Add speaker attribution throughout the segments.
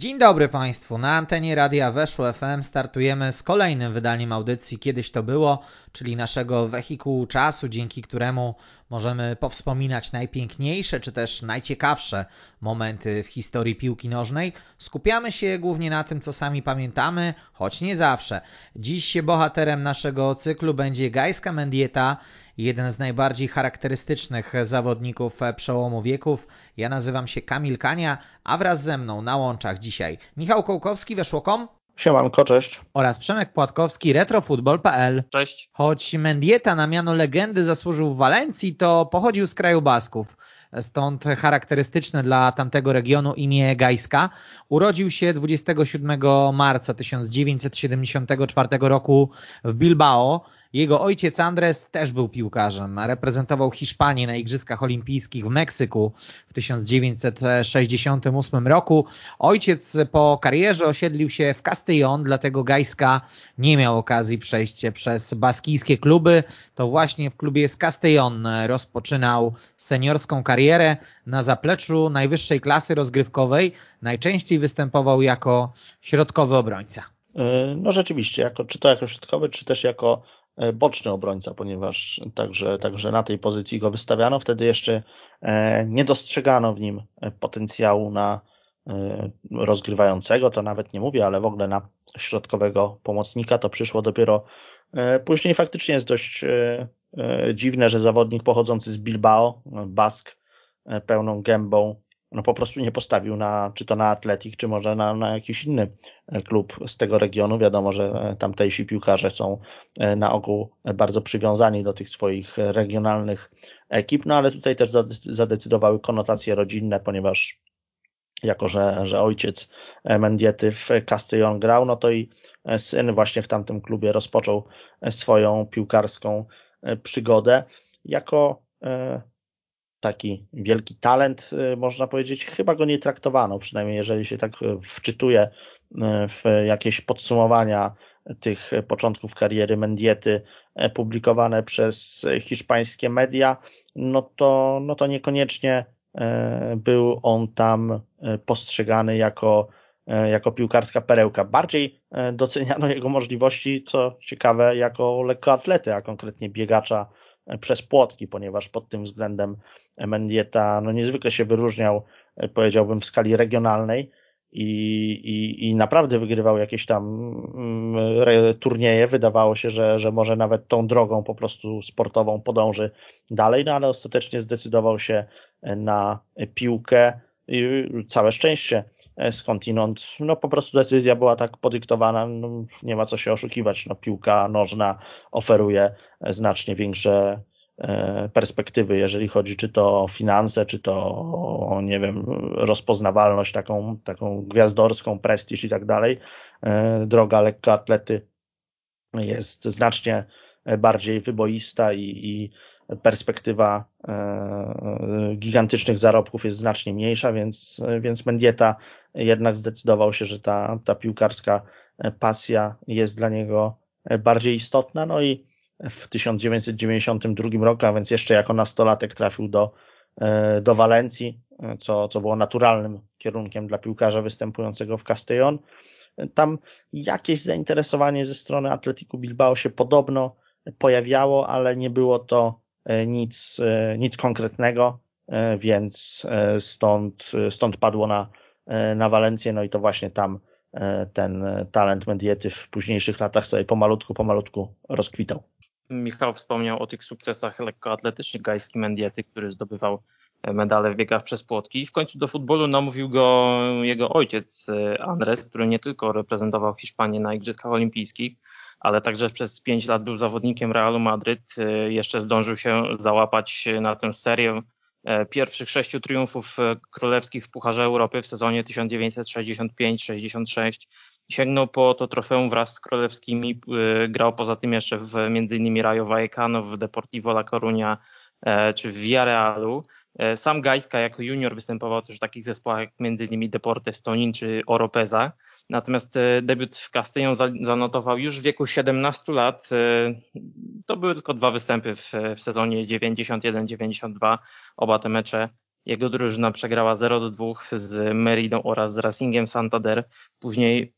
Speaker 1: Dzień dobry Państwu. Na antenie Radia Weszło FM startujemy z kolejnym wydaniem audycji Kiedyś to było, czyli naszego wehikułu czasu, dzięki któremu możemy powspominać najpiękniejsze czy też najciekawsze momenty w historii piłki nożnej. Skupiamy się głównie na tym, co sami pamiętamy, choć nie zawsze. Dziś bohaterem naszego cyklu będzie Gajska Mendieta, jeden z najbardziej charakterystycznych zawodników przełomu wieków. Ja nazywam się Kamil Kania, a wraz ze mną na łączach dzisiaj Michał Kołkowski, Weszło.com
Speaker 2: Siemanko, cześć.
Speaker 1: oraz Przemek Płatkowski, retrofutbol.pl.
Speaker 3: Cześć.
Speaker 1: Choć Mendieta na miano legendy zasłużył w Walencji, to pochodził z kraju Basków. Stąd charakterystyczne dla tamtego regionu imię Gajska. Urodził się 27 marca 1974 roku w Bilbao. Jego ojciec Andres też był piłkarzem. Reprezentował Hiszpanię na Igrzyskach Olimpijskich w Meksyku w 1968 roku. Ojciec po karierze osiedlił się w Castellón, dlatego Gajska nie miał okazji przejść przez baskijskie kluby. To właśnie w klubie z Castellón rozpoczynał seniorską karierę na zapleczu najwyższej klasy rozgrywkowej. Najczęściej występował jako środkowy obrońca.
Speaker 2: No rzeczywiście, jako, czy to jako środkowy, czy też jako boczny obrońca, ponieważ także, także na tej pozycji go wystawiano. Wtedy jeszcze nie dostrzegano w nim potencjału na rozgrywającego, to nawet nie mówię, ale w ogóle na środkowego pomocnika. To przyszło dopiero później. Faktycznie jest dość dziwne, że zawodnik pochodzący z Bilbao, Bask, pełną gębą, no po prostu nie postawił na, czy to na Atletik, czy może na, na jakiś inny klub z tego regionu. Wiadomo, że tamtejsi piłkarze są na ogół bardzo przywiązani do tych swoich regionalnych ekip, no ale tutaj też zadecydowały konotacje rodzinne, ponieważ jako, że, że ojciec Mendiety w Castellón grał, no to i syn właśnie w tamtym klubie rozpoczął swoją piłkarską przygodę. Jako taki wielki talent, można powiedzieć, chyba go nie traktowano, przynajmniej jeżeli się tak wczytuje w jakieś podsumowania tych początków kariery Mendiety publikowane przez hiszpańskie media, no to, no to niekoniecznie był on tam postrzegany jako, jako piłkarska perełka. Bardziej doceniano jego możliwości, co ciekawe, jako lekkoatlety, a konkretnie biegacza przez płotki, ponieważ pod tym względem Mendieta no niezwykle się wyróżniał, powiedziałbym, w skali regionalnej i, i, i naprawdę wygrywał jakieś tam turnieje. Wydawało się, że, że może nawet tą drogą po prostu sportową podąży dalej, no ale ostatecznie zdecydował się na piłkę i całe szczęście skądinąd, no po prostu decyzja była tak podyktowana, no, nie ma co się oszukiwać, no piłka nożna oferuje znacznie większe perspektywy, jeżeli chodzi czy to o finanse, czy to o, nie wiem, rozpoznawalność taką, taką gwiazdorską, prestiż i tak dalej. Droga lekkoatlety jest znacznie bardziej wyboista i, i perspektywa gigantycznych zarobków jest znacznie mniejsza, więc, więc Mendieta jednak zdecydował się, że ta, ta piłkarska pasja jest dla niego bardziej istotna. No i w 1992 roku, a więc jeszcze jako nastolatek trafił do, do Walencji, co, co było naturalnym kierunkiem dla piłkarza występującego w Castellón. Tam jakieś zainteresowanie ze strony Atletiku Bilbao się podobno pojawiało, ale nie było to nic, nic konkretnego, więc stąd, stąd padło na, na Walencję, no i to właśnie tam ten talent Mendiety w późniejszych latach sobie pomalutku, pomalutku rozkwitał.
Speaker 3: Michał wspomniał o tych sukcesach lekkoatletycznych Gajski Mendiety, który zdobywał medale w biegach przez płotki. I w końcu do futbolu namówił go jego ojciec Andres, który nie tylko reprezentował Hiszpanię na Igrzyskach Olimpijskich, ale także przez pięć lat był zawodnikiem Realu Madryt. Jeszcze zdążył się załapać na tę serię pierwszych sześciu triumfów królewskich w Pucharze Europy w sezonie 1965-66, sięgnął po to trofeum wraz z królewskimi. Grał poza tym jeszcze w m.in. Rayo Vallecano, w Deportivo La Coruña czy w Villarrealu. Sam Gajska jako junior występował też w takich zespołach jak m.in. Deportes Tonin czy Oropeza. Natomiast e, debiut w Castellon zanotował już w wieku 17 lat. E, to były tylko dwa występy w, w sezonie 91-92. Oba te mecze jego drużyna przegrała 0 do 2 z Meridą oraz z Racingiem Santander. Później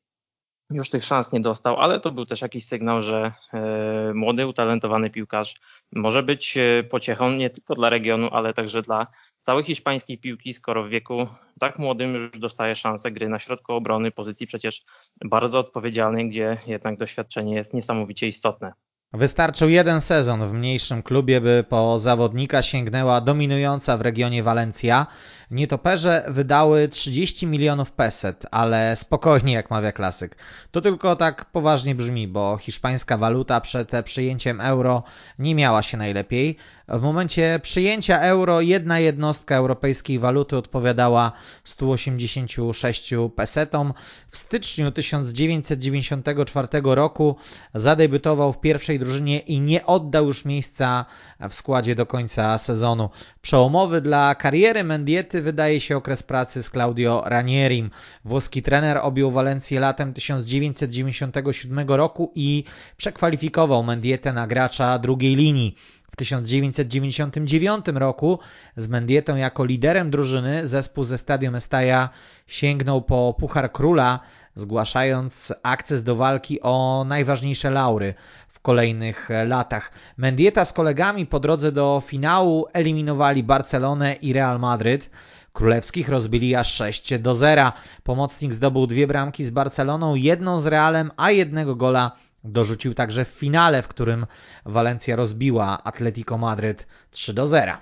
Speaker 3: już tych szans nie dostał, ale to był też jakiś sygnał, że e, młody, utalentowany piłkarz może być e, pociechą nie tylko dla regionu, ale także dla całej hiszpańskiej piłki, skoro w wieku tak młodym już dostaje szansę gry na środku obrony, pozycji przecież bardzo odpowiedzialnej, gdzie jednak doświadczenie jest niesamowicie istotne.
Speaker 1: Wystarczył jeden sezon w mniejszym klubie, by po zawodnika sięgnęła dominująca w regionie Walencja. Nietoperze wydały 30 milionów peset, ale spokojnie, jak mawia klasyk. To tylko tak poważnie brzmi, bo hiszpańska waluta przed przyjęciem euro nie miała się najlepiej. W momencie przyjęcia euro jedna jednostka europejskiej waluty odpowiadała 186 pesetom. W styczniu 1994 roku zadebiutował w pierwszej drużynie i nie oddał już miejsca w składzie do końca sezonu. Przełomowy dla kariery Mendiety wydaje się okres pracy z Claudio Ranierim. Włoski trener objął Walencję latem 1997 roku i przekwalifikował Mendietę na gracza drugiej linii. W 1999 roku z Mendietą jako liderem drużyny zespół ze Stadium Estaja sięgnął po Puchar Króla, zgłaszając akces do walki o najważniejsze laury w kolejnych latach. Mendieta z kolegami po drodze do finału eliminowali Barcelonę i Real Madryt. Królewskich rozbili aż 6 do 0. Pomocnik zdobył dwie bramki z Barceloną, jedną z Realem, a jednego gola Dorzucił także w finale, w którym Walencja rozbiła Atletico Madryt 3 do 0.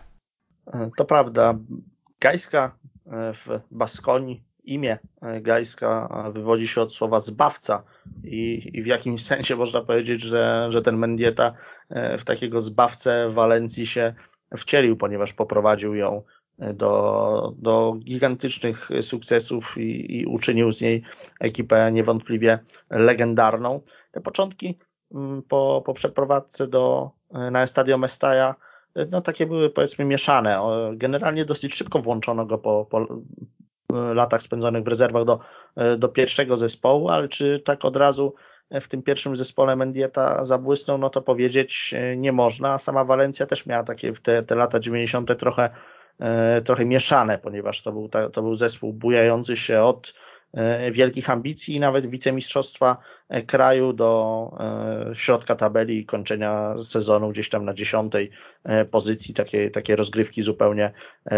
Speaker 2: To prawda. Gajska e, w Baskonii, imię e, Gajska wywodzi się od słowa zbawca i, i w jakimś sensie można powiedzieć, że, że ten Mendieta e, w takiego zbawcę Walencji się wcielił, ponieważ poprowadził ją do, do gigantycznych sukcesów i, i uczynił z niej ekipę niewątpliwie legendarną. Te początki mm, po, po przeprowadzce do, na Estadio Mestaja no takie były powiedzmy mieszane. Generalnie dosyć szybko włączono go po, po latach spędzonych w rezerwach do, do pierwszego zespołu, ale czy tak od razu w tym pierwszym zespole Mendieta zabłysnął, no to powiedzieć nie można. Sama Walencja też miała takie w te, te lata 90. trochę E, trochę mieszane, ponieważ to był, to był zespół bujający się od e, wielkich ambicji i nawet wicemistrzostwa e, kraju do środka tabeli i kończenia sezonu gdzieś tam na dziesiątej pozycji, takie, takie rozgrywki zupełnie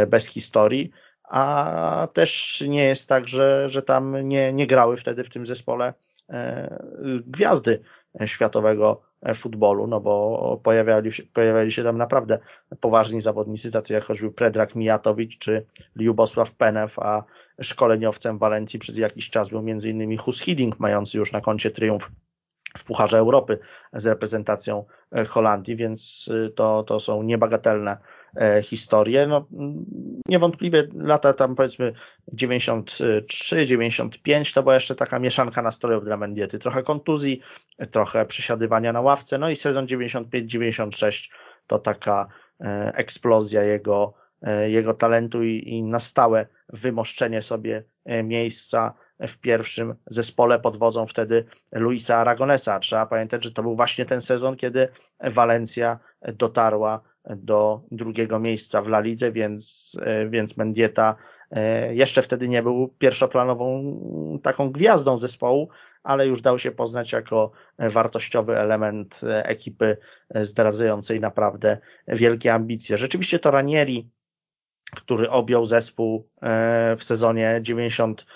Speaker 2: bez historii. A też nie jest tak, że, że tam nie, nie grały wtedy w tym zespole gwiazdy światowego futbolu, no bo pojawiali się, pojawiali się tam naprawdę poważni zawodnicy, tacy jak choćby Predrag Mijatowicz czy Liubosław Penew, a szkoleniowcem Walencji przez jakiś czas był m.in. Hus Hiddink, mający już na koncie triumf w Pucharze Europy z reprezentacją Holandii, więc to, to są niebagatelne E, historię. No, niewątpliwie lata tam powiedzmy 93, 95 to była jeszcze taka mieszanka nastrojów dla Mendiety. Trochę kontuzji, trochę przesiadywania na ławce, no i sezon 95-96 to taka e, eksplozja jego, e, jego talentu i, i na stałe wymoszczenie sobie miejsca w pierwszym zespole pod wodzą wtedy Luisa Aragonesa. Trzeba pamiętać, że to był właśnie ten sezon, kiedy Walencja dotarła do drugiego miejsca w La Lidze, więc, więc Mendieta e, jeszcze wtedy nie był pierwszoplanową taką gwiazdą zespołu, ale już dał się poznać jako wartościowy element ekipy zdradzającej naprawdę wielkie ambicje. Rzeczywiście to Ranieri, który objął zespół e, w sezonie 90,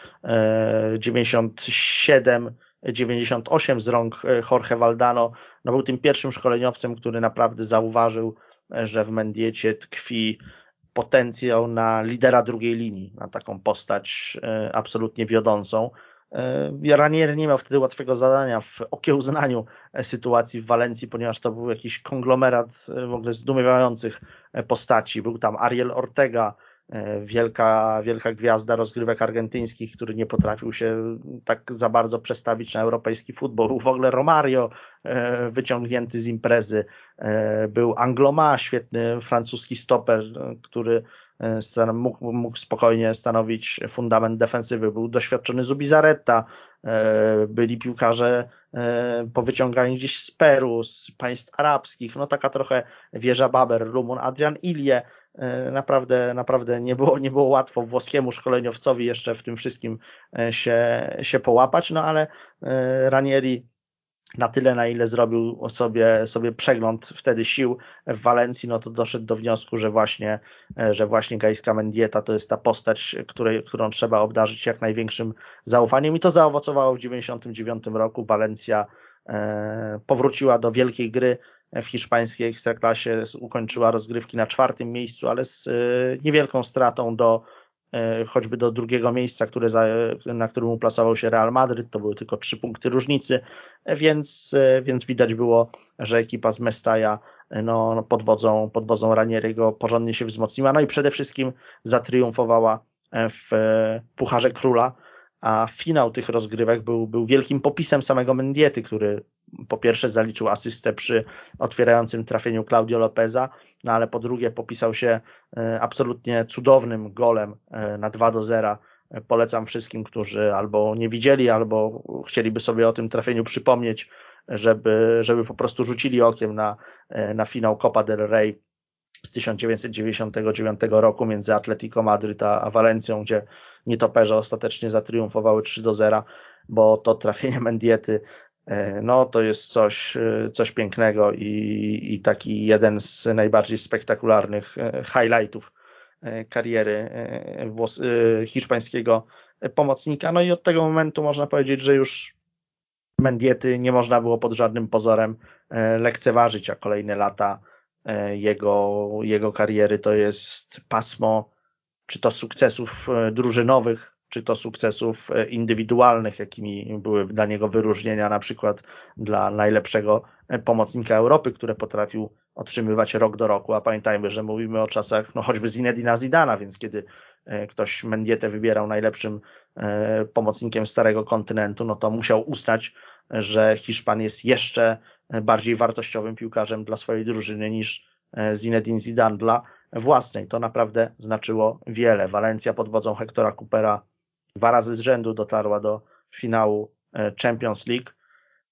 Speaker 2: 97 98 z rąk Jorge Valdano, no był tym pierwszym szkoleniowcem, który naprawdę zauważył że w Mendiecie tkwi potencjał na lidera drugiej linii, na taką postać e, absolutnie wiodącą. E, Ranier nie miał wtedy łatwego zadania w okiełznaniu sytuacji w Walencji, ponieważ to był jakiś konglomerat e, w ogóle zdumiewających postaci. Był tam Ariel Ortega, E, wielka, wielka gwiazda rozgrywek argentyńskich, który nie potrafił się tak za bardzo przestawić na europejski futbol. Był w ogóle Romario e, wyciągnięty z imprezy. E, był Angloma, świetny francuski stoper, który mógł, mógł spokojnie stanowić fundament defensywy. Był doświadczony Zubizarreta, byli piłkarze powyciągani gdzieś z Peru, z państw arabskich, no taka trochę wieża Baber, Rumun, Adrian Ilie, E, naprawdę, naprawdę nie było, nie było łatwo włoskiemu szkoleniowcowi jeszcze w tym wszystkim e, się, się połapać, no ale e, Ranieri na tyle, na ile zrobił sobie, sobie przegląd wtedy sił w Walencji, no to doszedł do wniosku, że właśnie, że właśnie Gajska Mendieta to jest ta postać, której, którą trzeba obdarzyć jak największym zaufaniem i to zaowocowało w 1999 roku. Walencja powróciła do wielkiej gry, w hiszpańskiej ekstraklasie ukończyła rozgrywki na czwartym miejscu, ale z e, niewielką stratą do e, choćby do drugiego miejsca, które za, na którym uplasował się Real Madryt, to były tylko trzy punkty różnicy, więc, e, więc widać było, że ekipa z Mestaja no, no, pod, wodzą, pod wodzą Ranieriego porządnie się wzmocniła, no i przede wszystkim zatriumfowała w Pucharze Króla, a finał tych rozgrywek był, był wielkim popisem samego Mendiety, który po pierwsze zaliczył asystę przy otwierającym trafieniu Claudio Lopeza, no ale po drugie popisał się e, absolutnie cudownym golem e, na 2 do 0. E, polecam wszystkim, którzy albo nie widzieli, albo chcieliby sobie o tym trafieniu przypomnieć, żeby, żeby po prostu rzucili okiem na, na finał Copa del Rey z 1999 roku między Atletico Madryt a Walencją, gdzie nietoperze ostatecznie zatriumfowały 3 do 0, bo to trafienie Mendiety E, no to jest coś, e, coś pięknego i, i taki jeden z najbardziej spektakularnych e, highlightów kariery włos, hiszpańskiego pomocnika. No i od tego momentu można powiedzieć, że już Mendiety nie można było pod żadnym pozorem lekceważyć, a kolejne lata jego, jego kariery to jest pasmo czy to sukcesów drużynowych, czy to sukcesów e, indywidualnych, jakimi były dla niego wyróżnienia, na przykład dla najlepszego e, pomocnika Europy, które potrafił otrzymywać rok do roku, a pamiętajmy, że mówimy o czasach, no choćby Zinedina Zidana, więc kiedy e, ktoś Mendietę wybierał najlepszym pomocnikiem starego kontynentu, no to musiał uznać, że Hiszpan jest jeszcze bardziej wartościowym piłkarzem dla swojej drużyny niż Zinedine Zidane dla własnej. To naprawdę znaczyło wiele. Walencja pod wodzą Hectora Coopera dwa razy z rzędu dotarła do finału e, Champions League.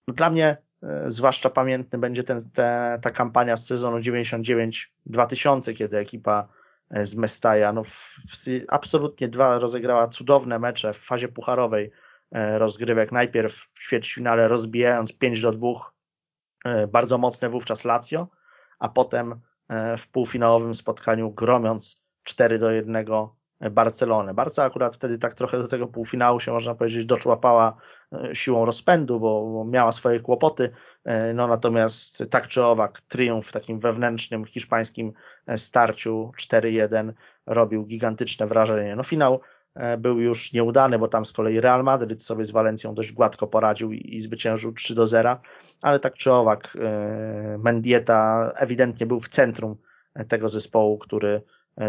Speaker 2: Dla mnie e, zwłaszcza pamiętny będzie ten, te, ta kampania z sezonu 99-2000, kiedy ekipa e, z Mestaja no, w, w, absolutnie dwa rozegrała cudowne mecze w fazie pucharowej rozgrywek. Najpierw w ćwierćfinale rozbijając 5 do 2 bardzo mocne wówczas Lazio, a potem w półfinałowym spotkaniu gromiąc 4 do 1 Barcelonę. Barca akurat wtedy tak trochę do tego półfinału się można powiedzieć doczłapała e, siłą rozpędu, bo miała swoje kłopoty, e, no natomiast tak czy owak triumf w takim wewnętrznym hiszpańskim e, starciu 4-1 robił gigantyczne wrażenie. No finał był już nieudany, bo tam z kolei Real Madryt sobie z Walencją dość gładko poradził i, zwyciężył 3 do 0, ale tak czy owak Mendieta ewidentnie był w centrum tego zespołu, który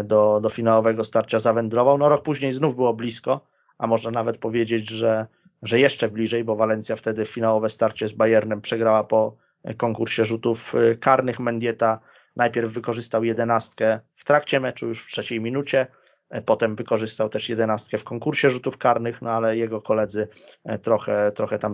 Speaker 2: do, do finałowego starcia zawędrował. No rok później znów było blisko, a można nawet powiedzieć, że, że jeszcze bliżej, bo Walencja wtedy finałowe starcie z Bayernem przegrała po konkursie rzutów karnych. Mendieta najpierw wykorzystał jedenastkę w trakcie meczu już w trzeciej minucie, e, potem wykorzystał też jedenastkę w konkursie rzutów karnych, no ale jego koledzy e, trochę, trochę tam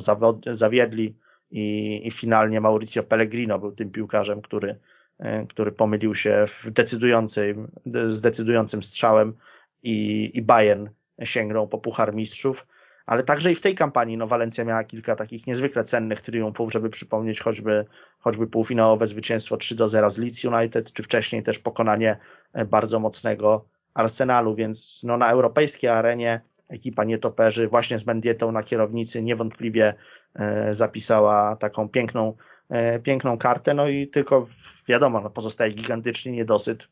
Speaker 2: zawiedli i, i finalnie Mauricio Pellegrino był tym piłkarzem, który E, który pomylił się w decydującym, z decydującym strzałem i, i Bayern sięgnął po Puchar Mistrzów. Ale także i w tej kampanii no, Walencja miała kilka takich niezwykle cennych triumfów, żeby przypomnieć choćby, choćby półfinałowe zwycięstwo 3 do 0 z Leeds United, czy wcześniej też pokonanie e, bardzo mocnego Arsenalu, więc no, na europejskiej arenie ekipa nietoperzy właśnie z Mendietą na kierownicy niewątpliwie e, zapisała taką piękną, e, piękną kartę, no i tylko wiadomo, no pozostaje gigantyczny niedosyt,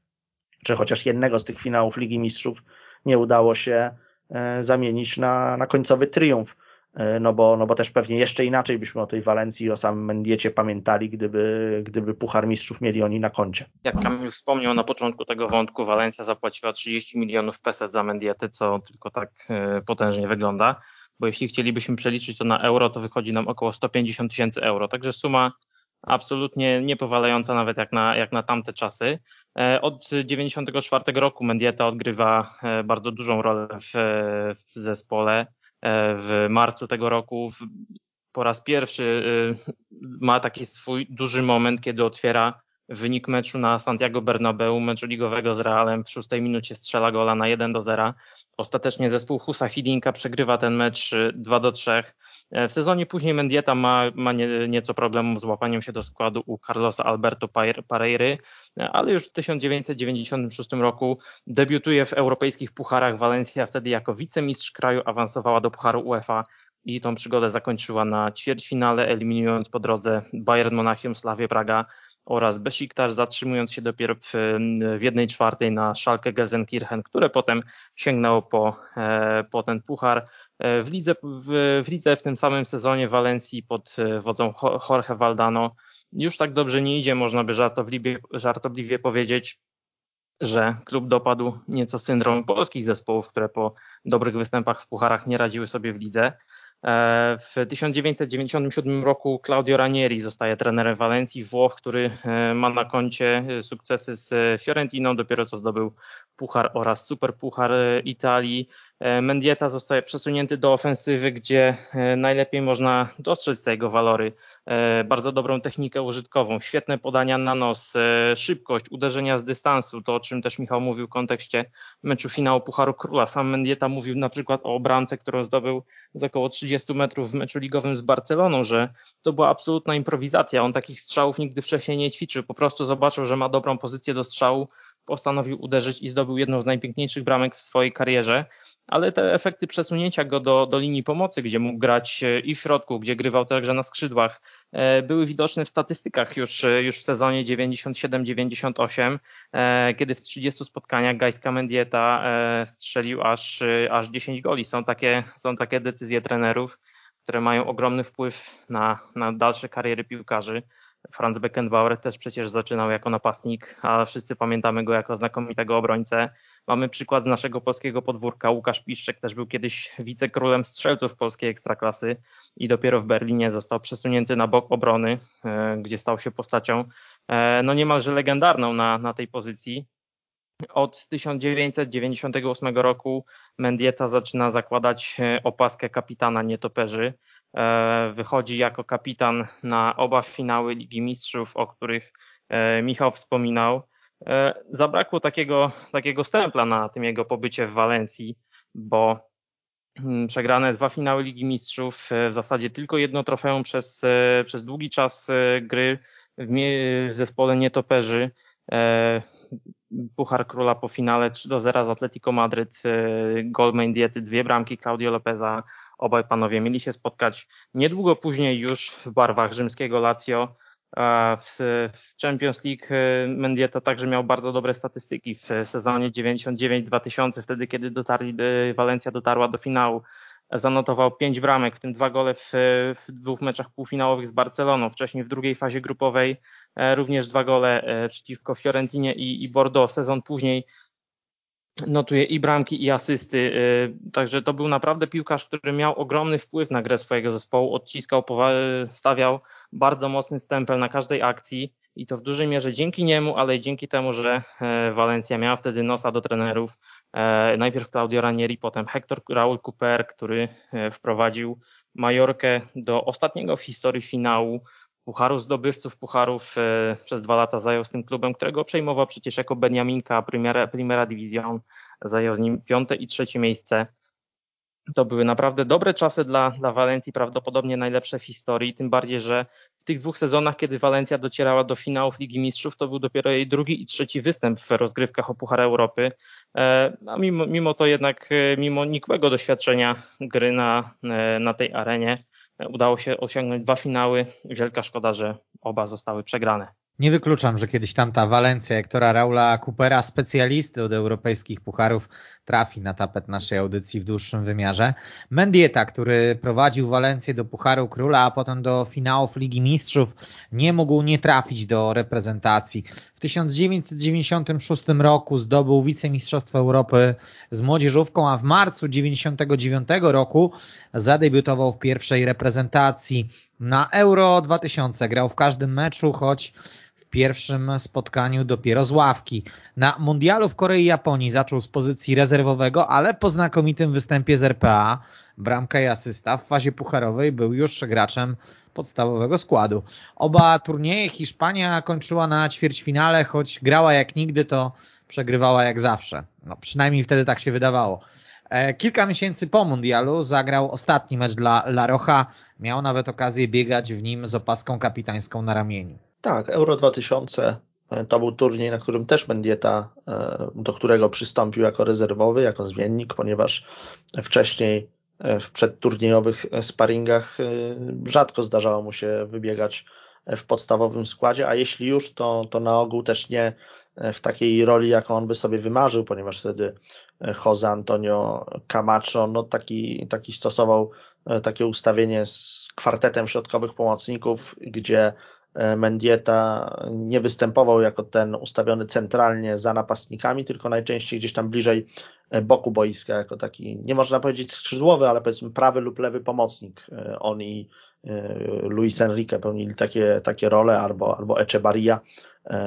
Speaker 2: że chociaż jednego z tych finałów Ligi Mistrzów nie udało się e, zamienić na, na końcowy triumf no bo, no bo też pewnie jeszcze inaczej byśmy o tej Walencji i o samym Mendiecie pamiętali, gdyby, gdyby Puchar Mistrzów mieli oni na koncie.
Speaker 3: Jak Kamil wspomniał na początku tego wątku, Walencja zapłaciła 30 milionów peset za Mendiety, co tylko tak potężnie wygląda, bo jeśli chcielibyśmy przeliczyć to na euro, to wychodzi nam około 150 tysięcy euro, także suma absolutnie niepowalająca nawet jak na, jak na tamte czasy. E, od 1994 roku Mendieta odgrywa e, bardzo dużą rolę w, w zespole. E, w marcu tego roku po raz pierwszy ma taki swój duży moment, kiedy otwiera wynik meczu na Santiago Bernabeu, meczu ligowego z Realem. W szóstej minucie strzela gola na 1 do 0. Ostatecznie zespół Husa Hidinka przegrywa ten mecz 2 do 3. E, w sezonie później Mendieta ma, ma nie, nieco problemów z łapaniem się do składu u Carlosa Alberto Pareiry, e, ale już w 1996 roku debiutuje w europejskich pucharach. Walencja wtedy jako wicemistrz kraju awansowała do pucharu UEFA i tą przygodę zakończyła na ćwierćfinale, eliminując po drodze Bayern Monachium, Slawie Praga oraz Besiktas, zatrzymując się dopiero w, w czwartej na Schalke Gelsenkirchen, które potem sięgnęło po, e, po ten puchar. E, w lidze, w, w lidze w tym samym sezonie w Walencji pod e, wodzą Jorge Valdano już tak dobrze nie idzie, można by żartobliwie, żartobliwie powiedzieć, że klub dopadł nieco syndrom polskich zespołów, które po dobrych występach w pucharach nie radziły sobie w lidze. E, w 1997 roku Claudio Ranieri zostaje trenerem Walencji, Włoch, który e, ma na koncie sukcesy z Fiorentiną, dopiero co zdobył Puchar oraz Superpuchar Italii. E, Mendieta zostaje przesunięty do ofensywy, gdzie e, najlepiej można dostrzec te jego walory. E, bardzo dobrą technikę użytkową, świetne podania na nos, szybkość, uderzenia z dystansu, to o czym też Michał mówił w kontekście meczu finału Pucharu Króla. Sam Mendieta mówił na przykład o bramce, którą zdobył z około 30 metrów w meczu ligowym z Barceloną, że to była absolutna improwizacja. On takich strzałów nigdy wcześniej nie ćwiczył, po prostu zobaczył, że ma dobrą pozycję do strzału, postanowił uderzyć i zdobył jedną z najpiękniejszych bramek w swojej karierze, ale te efekty przesunięcia go do, do linii pomocy, gdzie mógł grać e, i w środku, gdzie grywał także na skrzydłach, e, były widoczne w statystykach już, e, już w sezonie 97-98, kiedy w 30 spotkaniach Gajska Mendieta strzelił aż, aż 10 goli. Są takie, są takie decyzje trenerów, które mają ogromny wpływ na, na dalsze kariery piłkarzy. Franz Beckenbauer też przecież zaczynał jako napastnik, a wszyscy pamiętamy go jako znakomitego obrońcę. Mamy przykład z naszego polskiego podwórka. Łukasz Piszczek też był kiedyś wicekrólem strzelców polskiej ekstraklasy i dopiero w Berlinie został przesunięty na bok obrony, e, gdzie stał się postacią e, no niemalże legendarną na, na tej pozycji. Od 1998 roku Mendieta zaczyna zakładać e, opaskę kapitana nietoperzy. E, wychodzi jako kapitan na oba finały Ligi Mistrzów, o których e, Michał wspominał. Zabrakło takiego, takiego stempla na tym jego pobycie w Walencji, bo mm, przegrane dwa finały Ligi Mistrzów, w zasadzie tylko jedno trofeum przez, przez długi czas gry w zespole nietoperzy. Puchar Króla po finale 3 do 0 z Atletico Madryt, e, gol diety, dwie bramki Claudio Lopeza. Obaj panowie mieli się spotkać niedługo później już w barwach rzymskiego Lazio. W Champions League e, Mendieta także miał bardzo dobre statystyki w sezonie 99-2000, wtedy kiedy dotarli, Walencja dotarła do finału zanotował pięć bramek, w tym dwa gole w, w, dwóch meczach półfinałowych z Barceloną. Wcześniej w drugiej fazie grupowej e, również dwa gole e, przeciwko Fiorentinie i, i Bordeaux. Sezon później notuje i bramki, i asysty. E, także to był naprawdę piłkarz, który miał ogromny wpływ na grę swojego zespołu. Odciskał, stawiał bardzo mocny stempel na każdej akcji i to w dużej mierze dzięki niemu, ale i dzięki temu, że Walencja miała wtedy nosa do trenerów, E, najpierw Claudio Ranieri, potem Hector Raul Cooper, który e, wprowadził Majorkę do ostatniego w historii finału Pucharu Zdobywców Pucharów. E, przez dwa lata zajął z tym klubem, którego przejmował przecież jako Beniaminka Primera, Primera Division. Zajął z nim piąte i trzecie miejsce. To były naprawdę dobre czasy dla, dla Walencji, prawdopodobnie najlepsze w historii, tym bardziej, że w tych dwóch sezonach, kiedy Walencja docierała do finałów Ligi Mistrzów, to był dopiero jej drugi i trzeci występ w rozgrywkach o Puchar Europy. E, a mimo, mimo to jednak, e, mimo nikłego doświadczenia gry na, e, na tej arenie, udało się osiągnąć dwa finały. Wielka szkoda, że oba zostały przegrane.
Speaker 1: Nie wykluczam, że kiedyś tamta Walencja Hektora Raula Coopera, specjalisty od europejskich pucharów, trafi na tapet naszej audycji w dłuższym wymiarze. Mendieta, który prowadził Walencję do Pucharu Króla, a potem do finałów Ligi Mistrzów, nie mógł nie trafić do reprezentacji. W 1996 roku zdobył wicemistrzostwo Europy z młodzieżówką, a w marcu 1999 roku zadebiutował w pierwszej reprezentacji. Na Euro 2000 grał w każdym meczu, choć pierwszym spotkaniu dopiero z ławki. Na mundialu w Korei i Japonii zaczął z pozycji rezerwowego, ale po znakomitym występie z RPA, bramka i asysta w fazie pucharowej był już graczem podstawowego składu. Oba turnieje Hiszpania kończyła na ćwierćfinale, choć grała jak nigdy, to przegrywała jak zawsze. No, przynajmniej wtedy tak się wydawało. E, kilka miesięcy po mundialu zagrał ostatni mecz dla La Roja. Miał nawet okazję biegać w nim z opaską kapitańską na ramieniu.
Speaker 2: Tak, Euro 2000 e, to był turniej, na którym też Mendieta, e, do którego przystąpił jako rezerwowy, jako zmiennik, ponieważ wcześniej e, w przedturniejowych sparingach rzadko zdarzało mu się wybiegać w podstawowym składzie, a jeśli już, to, to na ogół też nie w takiej roli, jaką on by sobie wymarzył, ponieważ wtedy Jose Antonio Camacho no taki, taki stosował takie ustawienie z kwartetem środkowych pomocników, gdzie Mendieta nie występował jako ten ustawiony centralnie za napastnikami, tylko najczęściej gdzieś tam bliżej e, boku boiska, jako taki, nie można powiedzieć skrzydłowy, ale powiedzmy prawy lub lewy pomocnik. E, on i Luis Enrique pełnili takie, takie role, albo, albo Echebarria.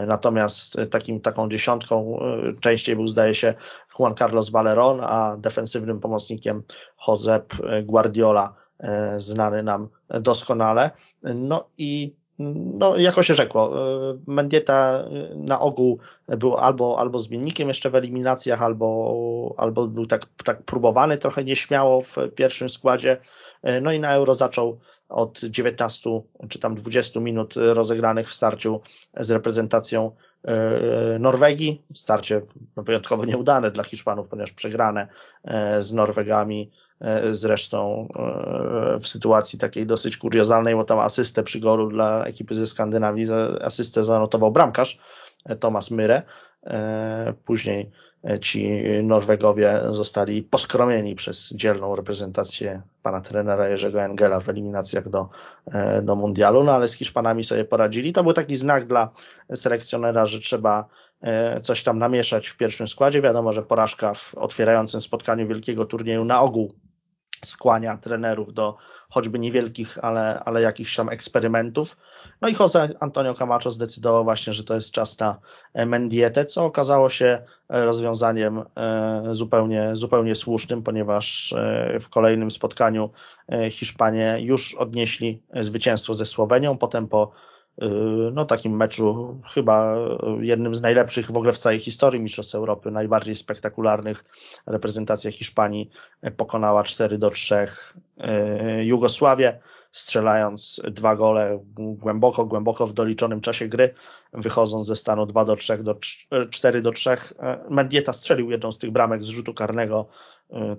Speaker 2: Natomiast takim, taką dziesiątką częściej był, zdaje się, Juan Carlos Valeron, a defensywnym pomocnikiem Josep Guardiola, znany nam doskonale. No i no, jako się rzekło, e, Mendieta na ogół był albo, albo zmiennikiem jeszcze w eliminacjach, albo, albo był tak, tak próbowany trochę nieśmiało w pierwszym składzie. E, no i na Euro zaczął od 19 czy tam 20 minut rozegranych w starciu z reprezentacją Norwegii. Starcie wyjątkowo nieudane dla Hiszpanów, ponieważ przegrane z Norwegami zresztą e, w sytuacji takiej dosyć kuriozalnej, bo tam asystę przy golu dla ekipy ze Skandynawii, asystę zanotował bramkarz e, Tomasz Myre. Później ci Norwegowie zostali poskromieni przez dzielną reprezentację pana trenera Jerzego Engela w eliminacjach do, do mundialu, no ale z Hiszpanami sobie poradzili. To był taki znak dla selekcjonera, że trzeba coś tam namieszać w pierwszym składzie. Wiadomo, że porażka w otwierającym spotkaniu wielkiego turnieju na ogół skłania trenerów do choćby niewielkich, ale, ale jakichś tam eksperymentów. No i Jose Antonio Camacho zdecydował właśnie, że to jest czas na e, Mendietę, co okazało się e, rozwiązaniem e, zupełnie, zupełnie słusznym, ponieważ w kolejnym spotkaniu Hiszpanie już odnieśli zwycięstwo ze Słowenią, potem po no takim meczu chyba jednym z najlepszych w ogóle w całej historii Mistrzostw Europy, najbardziej spektakularnych. Reprezentacja Hiszpanii pokonała 4 do 3 yy, Jugosławię, strzelając dwa gole głęboko, głęboko w doliczonym czasie gry, wychodząc ze stanu 2 do 3 do 4 do 3. Mendieta strzelił jedną z tych bramek z rzutu karnego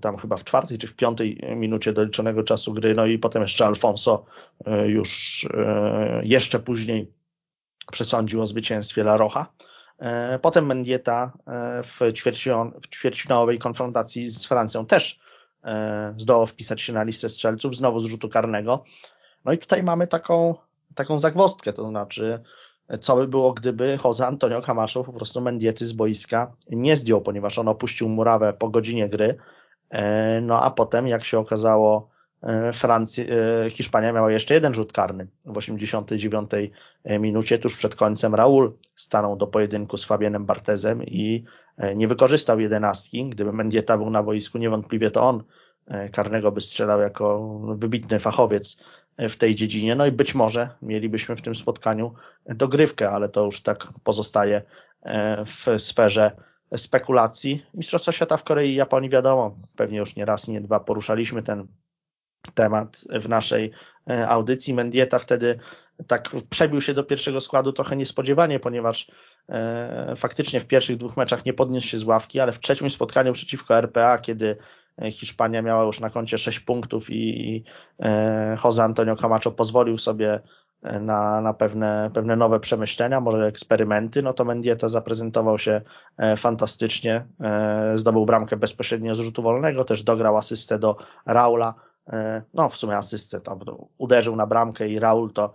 Speaker 2: tam chyba w czwartej czy w piątej minucie doliczonego czasu gry, no i potem jeszcze Alfonso e, już e, jeszcze później przesądził o zwycięstwie La Rocha. Potem Mendieta w, w ćwierćfinałowej konfrontacji z Francją też zdołał wpisać się na listę strzelców, znowu z rzutu karnego. No i tutaj mamy taką, taką zagwostkę, to znaczy co by było, gdyby Jose Antonio Camacho po prostu Mendiety z boiska nie zdjął, ponieważ on opuścił murawę po godzinie gry, E, no a potem, jak się okazało, e, Francja, e, Hiszpania miała jeszcze jeden rzut karny w 89 minucie, tuż przed końcem Raul stanął do pojedynku z Fabienem Bartezem i nie wykorzystał jedenastki. Gdyby Mendieta był na boisku, niewątpliwie to on karnego by strzelał jako wybitny fachowiec w tej dziedzinie. No i być może mielibyśmy w tym spotkaniu dogrywkę, ale to już tak pozostaje w sferze spekulacji. Mistrzostwa Świata w Korei i Japonii wiadomo, pewnie już nie raz, nie dwa poruszaliśmy ten temat w naszej e, audycji. Mendieta wtedy tak przebił się do pierwszego składu trochę niespodziewanie, ponieważ e, faktycznie w pierwszych dwóch meczach nie podniósł się z ławki, ale w trzecim spotkaniu przeciwko RPA, kiedy e, Hiszpania miała już na koncie 6 punktów i Jose Antonio Camacho pozwolił sobie na, na pewne, pewne nowe przemyślenia, może eksperymenty, no to Mendieta zaprezentował się fantastycznie, zdobył bramkę bezpośrednio z rzutu wolnego, też dograł asystę do Raula, no w sumie asystę, tam uderzył na bramkę i Raul to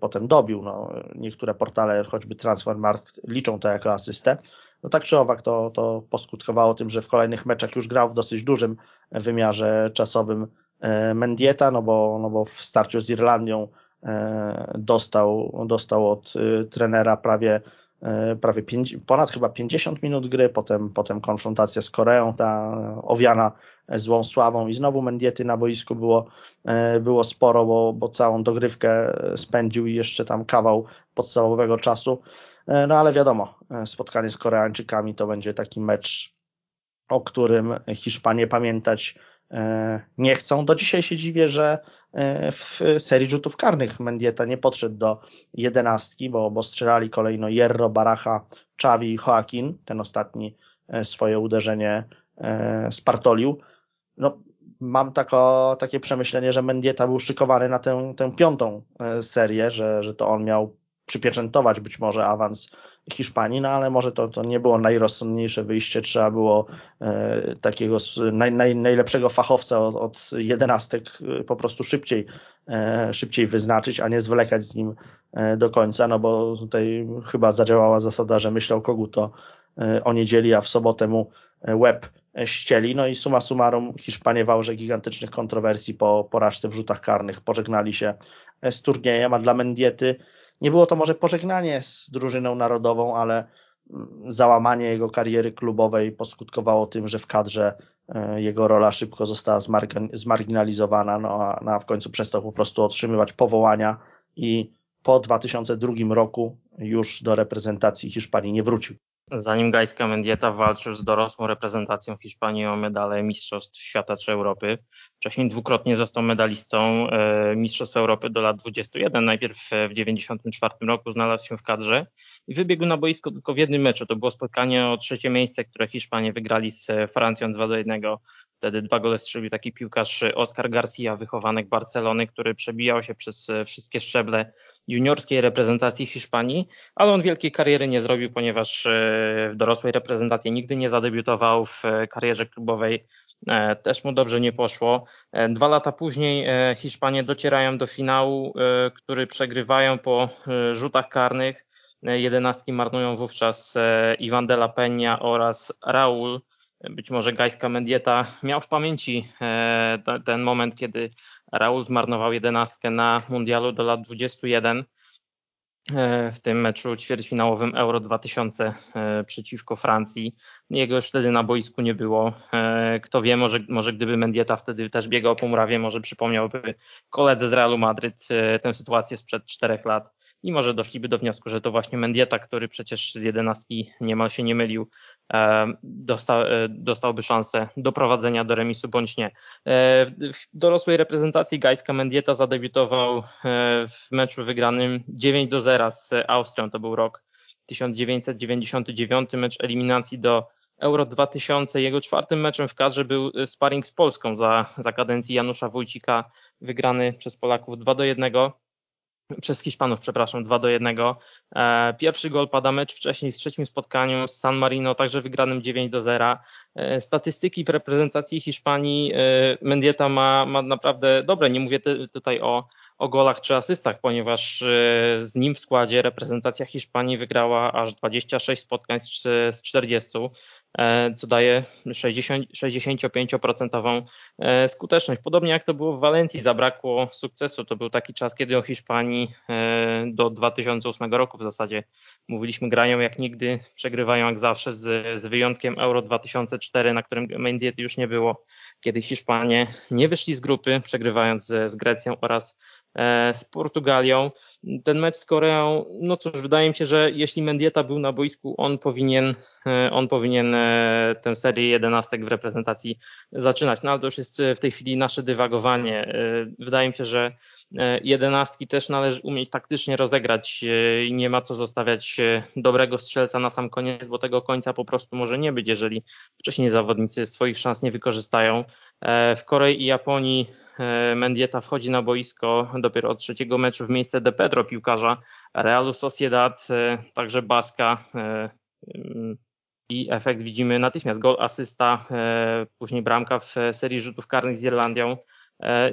Speaker 2: potem dobił. No, niektóre portale, choćby Transfermarkt, liczą to jako asystę. No tak czy owak to, to poskutkowało tym, że w kolejnych meczach już grał w dosyć dużym wymiarze czasowym e, Mendieta, no bo, no bo w starciu z Irlandią e, dostał, dostał od e, trenera prawie prawie ponad chyba 50 minut gry, potem, potem konfrontacja z Koreą, ta owiana złą sławą i znowu Mendiety na boisku było, było sporo, bo, bo całą dogrywkę spędził i jeszcze tam kawał podstawowego czasu. E, no ale wiadomo, e, spotkanie z Koreańczykami to będzie taki mecz, o którym Hiszpanie pamiętać e, nie chcą. Do dzisiaj się dziwię, że w serii rzutów karnych Mendieta nie podszedł do jedenastki, bo, bo strzelali kolejno Jerro, Baracha, Czawi i Joaquin. Ten ostatni swoje uderzenie spartolił. No, mam tako, takie przemyślenie, że Mendieta był szykowany na tę, tę piątą serię, że, że to on miał przypieczętować być może awans Hiszpanii, no ale może to, to nie było najrozsądniejsze wyjście, trzeba było e, takiego naj, naj, najlepszego fachowca od, od jedenastek e, po prostu szybciej, e, szybciej wyznaczyć, a nie zwlekać z nim e, do końca, no bo tutaj chyba zadziałała zasada, że myślał kogu to e, o niedzieli, a w sobotę mu łeb ścieli. No i suma summarum Hiszpanie w gigantycznych kontrowersji po porażce w rzutach karnych pożegnali się z turniejem, a dla Mendiety nie było to może pożegnanie z drużyną narodową, ale mm, załamanie jego kariery klubowej poskutkowało tym, że w kadrze e, jego rola szybko została zmarginalizowana, no no a w końcu przestał po prostu otrzymywać powołania i po 2002 roku już do reprezentacji Hiszpanii nie wrócił.
Speaker 3: Zanim Gajska Mendieta walczył z dorosłą reprezentacją Hiszpanii o medale Mistrzostw Świata czy Europy. Wcześniej dwukrotnie został medalistą e, Mistrzostw Europy do lat 21. Najpierw w 1994 roku znalazł się w kadrze i wybiegł na boisko tylko w jednym meczu. To było spotkanie o trzecie miejsce, które Hiszpanie wygrali z Francją 2 do 1. Wtedy dwa gole strzelił taki piłkarz Oscar Garcia, wychowanek Barcelony, który przebijał się przez wszystkie szczeble juniorskiej reprezentacji Hiszpanii, ale on wielkiej kariery nie zrobił, ponieważ e, w dorosłej reprezentacji nigdy nie zadebiutował w karierze klubowej. E, też mu dobrze nie poszło. E, dwa lata później Hiszpanie docierają do finału, który przegrywają po rzutach karnych. Jedenastki marnują wówczas Iwan de la Peña oraz Raul. Być może Gajska Mendieta miał w pamięci ten moment, kiedy Raul zmarnował jedenastkę na mundialu do lat 21 e, w tym meczu ćwierćfinałowym Euro 2000 e, przeciwko Francji. Jego już wtedy na boisku nie było. E, kto wie, może, może gdyby Mendieta wtedy też biegał po murawie, może przypomniałby koledze z Realu Madryt tę sytuację sprzed czterech lat i może doszliby do wniosku, że to właśnie Mendieta, który przecież z jedenastki niemal się nie mylił, e, dostał, e, dostałby szansę do prowadzenia do remisu bądź nie. E, w dorosłej reprezentacji Gajska Mendieta zadebiutował w meczu wygranym 9 do 0 z Austrią, to był rok 1999, mecz eliminacji do Euro 2000. Jego czwartym meczem w kadrze był sparring z Polską za, za kadencji Janusza Wójcika, wygrany przez Polaków 2 do 1 przez Hiszpanów, przepraszam, 2 do 1. E, pierwszy gol pada mecz wcześniej w trzecim spotkaniu z San Marino, także wygranym 9 do 0. E, statystyki w reprezentacji Hiszpanii e, Mendieta ma, ma naprawdę dobre. Nie mówię tutaj o, o golach czy asystach, ponieważ z nim w składzie reprezentacja Hiszpanii wygrała aż 26 spotkań z 40. E, co daje 60, 65% e, skuteczność. Podobnie jak to było w Walencji, zabrakło sukcesu. To był taki czas, kiedy o Hiszpanii e, do 2008 roku w zasadzie mówiliśmy grają jak nigdy, przegrywają jak zawsze z, z wyjątkiem Euro 2004, na którym Mendiety już nie było, kiedy Hiszpanie nie wyszli z grupy, przegrywając z, z Grecją oraz z Portugalią. Ten mecz z Koreą, no cóż, wydaje mi się, że jeśli Mendieta był na boisku, on powinien, on powinien tę serię jedenastek w reprezentacji zaczynać. No ale to już jest w tej chwili nasze dywagowanie. E, wydaje mi się, że e, jedenastki też należy umieć taktycznie rozegrać e, nie ma co zostawiać dobrego strzelca na sam koniec, bo tego końca po prostu może nie być, jeżeli wcześniej zawodnicy swoich szans nie wykorzystają. W Korei i Japonii Mendieta wchodzi na boisko dopiero od trzeciego meczu w miejsce De Pedro piłkarza Realu Sociedad, także Baska i efekt widzimy natychmiast. Gol, asysta, później bramka w serii rzutów karnych z Irlandią.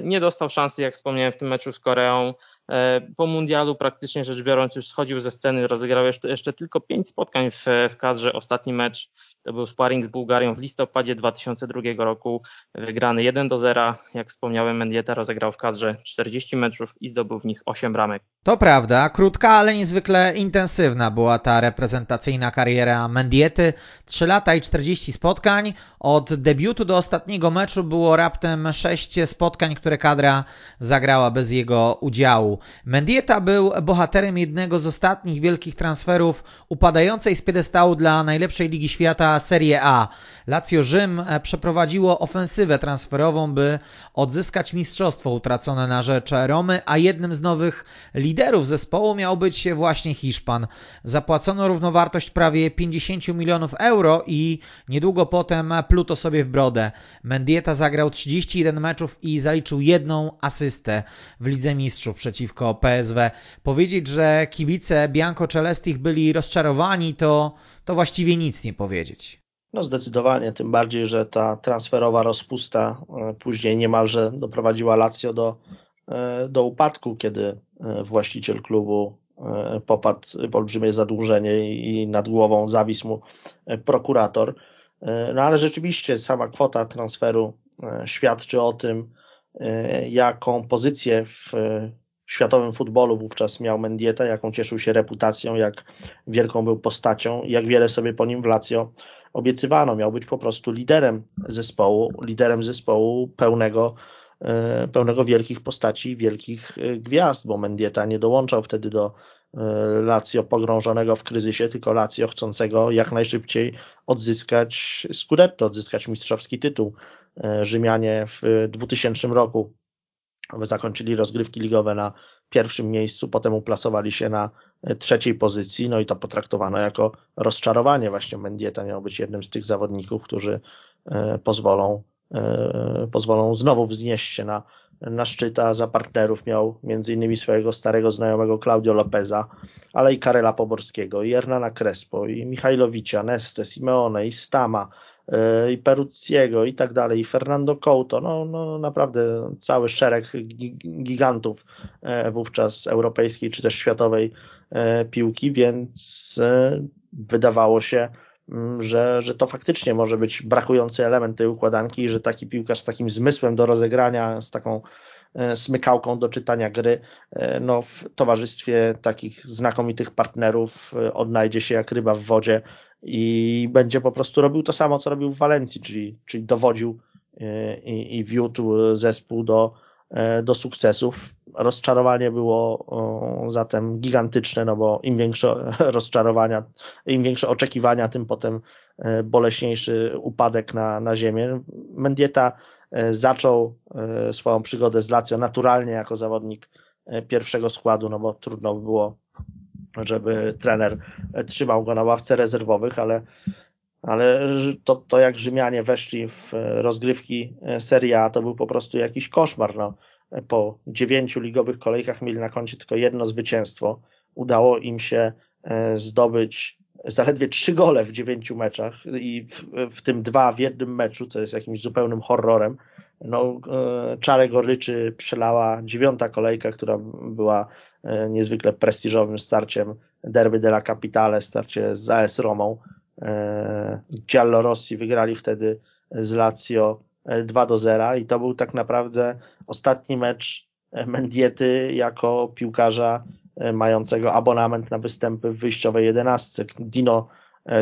Speaker 3: Nie dostał szansy, jak wspomniałem, w tym meczu z Koreą. E, po mundialu praktycznie rzecz biorąc już schodził ze sceny, rozegrał jeszcze, jeszcze tylko pięć spotkań w, w kadrze. Ostatni mecz to był sparring z Bułgarią w listopadzie 2002 roku, wygrany 1 do 0. Jak wspomniałem, Mendieta rozegrał w kadrze 40 meczów i zdobył w nich 8 bramek.
Speaker 1: To prawda, krótka, ale niezwykle intensywna była ta reprezentacyjna kariera Mendiety. 3 lata i 40 spotkań. Od debiutu do ostatniego meczu było raptem 6 spotkań, które kadra zagrała bez jego udziału. Mendieta był bohaterem jednego z ostatnich wielkich transferów upadającej z piedestału dla najlepszej ligi świata Serie A. Lazio Rzym przeprowadziło ofensywę transferową, by odzyskać mistrzostwo utracone na rzecz Romy, a jednym z nowych liderów zespołu miał być właśnie Hiszpan. Zapłacono równowartość prawie 50 milionów euro i niedługo potem pluto sobie w brodę. Mendieta zagrał 31 meczów i zaliczył jedną asystę w Lidze Mistrzów przeciw przeciwko PSW. Powiedzieć, że kibice Bianco Celestich byli rozczarowani, to, to właściwie nic nie powiedzieć.
Speaker 2: No zdecydowanie, tym bardziej, że ta transferowa rozpusta e, później niemalże doprowadziła Lazio do, e, do upadku, kiedy e, właściciel klubu popadł w olbrzymie zadłużenie i nad głową zawisł mu prokurator. No ale rzeczywiście sama kwota transferu świadczy o tym, jaką pozycję w światowym futbolu wówczas miał Mendieta, jaką cieszył się reputacją, jak wielką był postacią jak wiele sobie po nim w Lazio obiecywano. Miał być po prostu liderem zespołu, liderem zespołu pełnego, e, pełnego wielkich postaci, wielkich e, gwiazd, bo Mendieta nie dołączał wtedy do e, Lazio pogrążonego w kryzysie, tylko Lazio chcącego jak najszybciej odzyskać Scudetto, odzyskać mistrzowski tytuł. Rzymianie w 2000 roku zakończyli rozgrywki ligowe na pierwszym miejscu, potem uplasowali się na e, trzeciej pozycji, no i to potraktowano jako rozczarowanie. Właśnie Mendieta miał być jednym z tych zawodników, którzy e, pozwolą, e, pozwolą znowu wznieść się na, na szczyt, a za partnerów miał innymi swojego starego znajomego Claudio Lopeza, ale i Karela Poborskiego, i Hernana Crespo, i Michajlowicza, Neste, Simeone, i Stama, i Perucciego i tak dalej, i Fernando Couto, no, no naprawdę cały szereg gigantów e, wówczas europejskiej czy też światowej e, piłki, więc e, wydawało się, mm, że, że to faktycznie może być brakujący element tej układanki że taki piłkarz z takim zmysłem do rozegrania, z taką smykałką do czytania gry, no w towarzystwie takich znakomitych partnerów odnajdzie się jak ryba w wodzie i będzie po prostu robił to samo, co robił w Walencji, czyli, czyli dowodził e, i, i wiódł zespół do, e, do sukcesów. Rozczarowanie było zatem gigantyczne, no bo im większe rozczarowania, im większe oczekiwania, tym potem e, boleśniejszy upadek na, na ziemię. Mendieta zaczął swoją przygodę z Lazio naturalnie jako zawodnik pierwszego składu, no bo trudno by było żeby trener trzymał go na ławce rezerwowych, ale, ale to, to jak Rzymianie weszli w rozgrywki Serie A, to był po prostu jakiś koszmar. No. Po dziewięciu ligowych kolejkach mieli na koncie tylko jedno zwycięstwo. Udało im się e, zdobyć zaledwie trzy gole w dziewięciu meczach i w, w, tym dwa w jednym meczu, co jest jakimś zupełnym horrorem. No, e, czarę goryczy przelała dziewiąta kolejka, która była E, niezwykle prestiżowym starciem Derby della Capitale, starcie z AS Romą. E, Giallo Rossi wygrali wtedy z Lazio 2 e, do 0 i to był tak naprawdę ostatni mecz Mendiety jako piłkarza mającego abonament na występy w wyjściowej jedenastce. Dino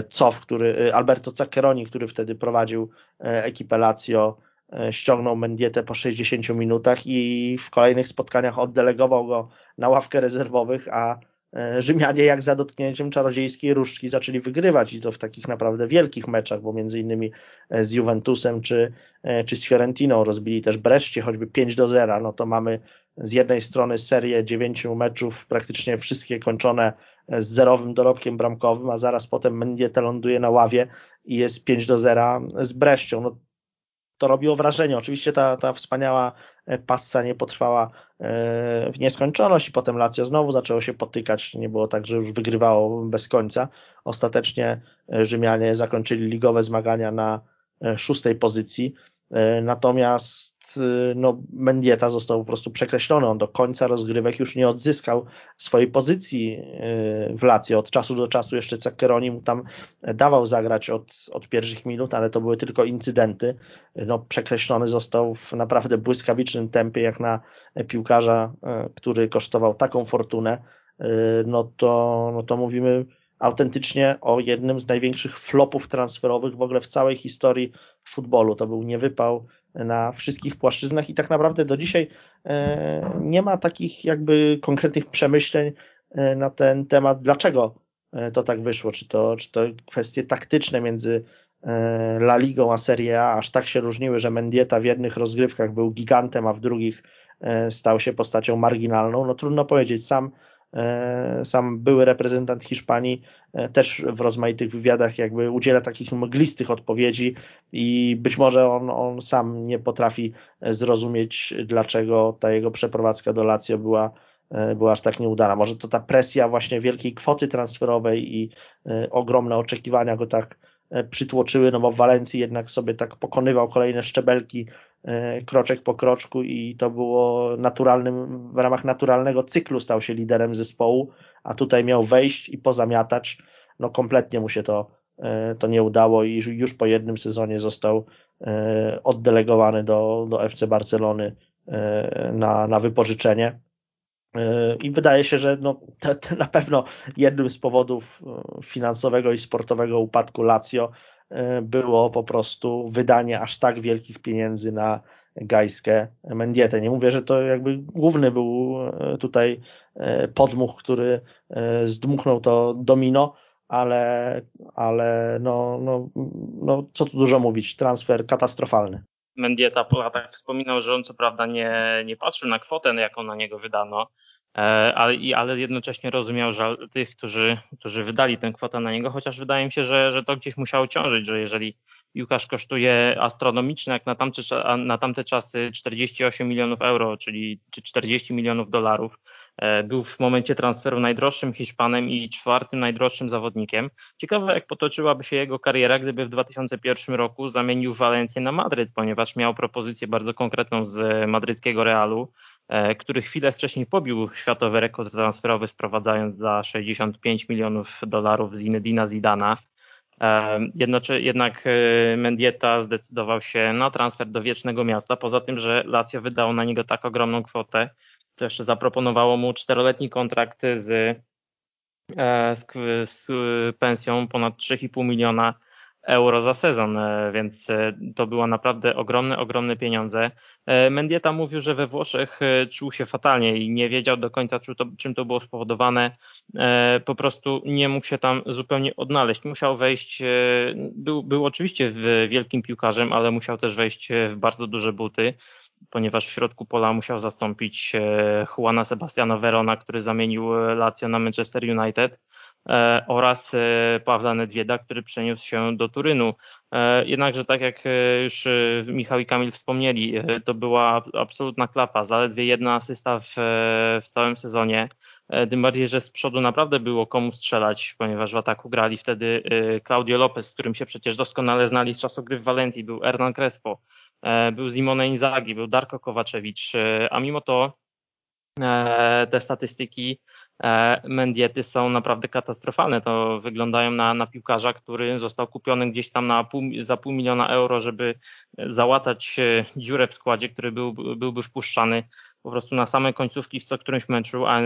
Speaker 2: Cof, który, Alberto Zaccheroni, który wtedy prowadził ekipę Lazio, E, ściągnął Mendietę po 60 minutach i w kolejnych spotkaniach oddelegował go na ławkę rezerwowych, a e, Rzymianie jak za dotknięciem czarodziejskiej różdżki zaczęli wygrywać i to w takich naprawdę wielkich meczach, bo między innymi e, z Juventusem czy, czy z Fiorentiną rozbili też Breszcie choćby 5 do 0, no to mamy z jednej strony serię dziewięciu meczów, praktycznie wszystkie kończone z zerowym dorobkiem bramkowym, a zaraz potem Mendieta ląduje na ławie i jest 5 do 0 z Breszcią. No, to robiło wrażenie. Oczywiście ta, ta wspaniała passa nie potrwała w nieskończoność i potem Lazio znowu zaczęło się potykać. Nie było tak, że już wygrywało bez końca. Ostatecznie Rzymianie zakończyli ligowe zmagania na szóstej pozycji. Natomiast Y, no, Mendieta został po prostu przekreślony. On do końca rozgrywek już nie odzyskał swojej pozycji y, w Lazio. Od czasu do czasu jeszcze Zaccheroni mu tam dawał zagrać od, od pierwszych minut, ale to były tylko incydenty. No, przekreślony został w naprawdę błyskawicznym tempie, jak na piłkarza, y, który kosztował taką fortunę. No to, no to mówimy autentycznie o jednym z największych flopów transferowych w ogóle w całej historii futbolu. To był niewypał na wszystkich płaszczyznach i tak naprawdę do dzisiaj e, nie ma takich jakby konkretnych przemyśleń e, na ten temat, dlaczego e, to tak wyszło, czy to, czy to kwestie taktyczne między La Ligą a Serie A aż tak się różniły, że Mendieta w jednych rozgrywkach był gigantem, a w drugich stał się postacią marginalną, no trudno powiedzieć. Sam sam były reprezentant Hiszpanii e, też w rozmaitych wywiadach jakby udziela takich mglistych odpowiedzi i być może on, on sam nie potrafi e, zrozumieć, dlaczego ta jego przeprowadzka do Lazio była, była aż tak nieudana. Może to ta presja właśnie wielkiej kwoty transferowej i ogromne oczekiwania go tak przytłoczyły, no bo w Walencji jednak sobie tak pokonywał kolejne szczebelki E, kroczek po kroczku i to było naturalnym, w ramach naturalnego cyklu stał się liderem zespołu, a tutaj miał wejść i pozamiatać. No kompletnie mu się to, e, to nie udało i już po jednym sezonie został e, oddelegowany do, do FC Barcelony na, na wypożyczenie. I wydaje się, że no, to, to na pewno jednym z powodów finansowego i sportowego upadku Lazio E, było po prostu wydanie aż tak wielkich pieniędzy na gajskę Mendietę. Nie mówię, że to jakby główny był e, tutaj e, podmuch, który zdmuchnął to domino, ale, ale no, no, no co tu dużo mówić, transfer katastrofalny.
Speaker 3: Mendieta po latach wspominał, że on co prawda nie, nie patrzył na kwotę, jaką na niego wydano, E, ale, ale jednocześnie rozumiał żal tych, którzy, którzy wydali tę kwotę na niego, chociaż wydaje mi się, że, że to gdzieś musiało ciążyć, że jeżeli piłkarz kosztuje astronomiczne, jak na tamte, na tamte czasy 48 milionów euro, czyli czy 40 milionów dolarów, e, był w momencie transferu najdroższym Hiszpanem i czwartym najdroższym zawodnikiem. Ciekawe, jak potoczyłaby się jego kariera, gdyby w 2001 roku zamienił Walencję na Madryt, ponieważ miał propozycję bardzo konkretną z madryckiego Realu, E, który chwilę wcześniej pobił światowy rekord transferowy, sprowadzając za 65 milionów dolarów Zinedina Zidana. E, jednocze, jednak e, Mendieta zdecydował się na transfer do Wiecznego Miasta, poza tym, że Lazio wydało na niego tak ogromną kwotę, to jeszcze zaproponowało mu czteroletni kontrakt z, z, z pensją ponad 3,5 miliona euro za sezon, e, więc e, to była naprawdę ogromne, ogromne pieniądze. E, Mendieta mówił, że we Włoszech czuł się fatalnie i nie wiedział do końca, czym to było spowodowane. Po prostu nie mógł się tam zupełnie odnaleźć. Musiał wejść, był, był oczywiście wielkim piłkarzem, ale musiał też wejść w bardzo duże buty ponieważ w środku pola musiał zastąpić Juana Sebastiana Verona, który zamienił Lazio na Manchester United. E, oraz e, Pawła Nedwieda, który przeniósł się do Turynu. E, jednakże tak jak już Michał i Kamil wspomnieli, to była absolutna klapa, zaledwie jedna asysta w, w całym sezonie. Tym bardziej, że z przodu naprawdę było komu strzelać, ponieważ w ataku grali wtedy Claudio Lopez, z którym się przecież doskonale znali z czasu gry w Walencji, był Hernan Crespo, był Simone Inzaghi, był Darko Kowaczewicz, a mimo to te statystyki Mendiety są naprawdę katastrofalne. To wyglądają na, na piłkarza, który został kupiony gdzieś tam na pół, za pół miliona euro, żeby załatać e, dziurę w składzie, który był, byłby wpuszczany po prostu na same końcówki w co którymś meczu, a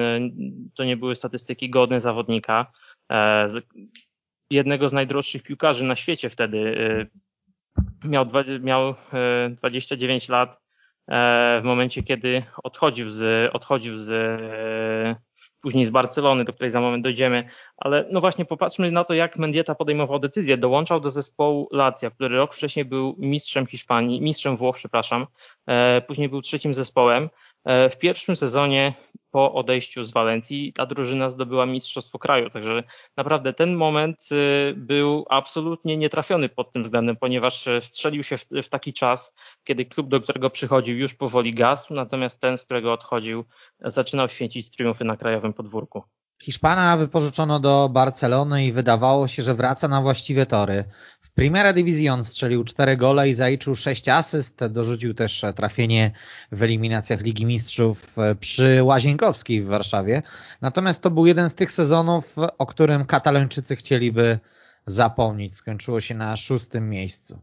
Speaker 3: to nie były statystyki godne zawodnika. E, jednego z najdroższych piłkarzy na świecie wtedy miał, miał 29 lat w momencie, kiedy odchodził z, odchodził z później z Barcelony, do której za moment dojdziemy, ale no właśnie popatrzmy na to, jak Mendieta podejmował decyzję. Dołączał do zespołu Lazia, który rok wcześniej był mistrzem Hiszpanii, mistrzem Włoch, przepraszam, e, później był trzecim zespołem. E, w pierwszym sezonie po odejściu z Walencji ta drużyna zdobyła Mistrzostwo Kraju. Także naprawdę ten moment y, był absolutnie nietrafiony pod tym względem, ponieważ strzelił się w, w taki czas, kiedy klub, do którego przychodził już powoli gasł, natomiast ten, z którego odchodził zaczynał święcić triumfy na krajowym podwórku.
Speaker 1: Hiszpana wypożyczono do Barcelony i wydawało się, że wraca na właściwe tory. Primera Division strzelił 4 gole i zaliczył 6 asyst. Dorzucił też trafienie w eliminacjach Ligi Mistrzów przy Łazienkowskiej w Warszawie. Natomiast to był jeden z tych sezonów, o którym katalończycy chcieliby zapomnieć. Skończyło się na szóstym miejscu.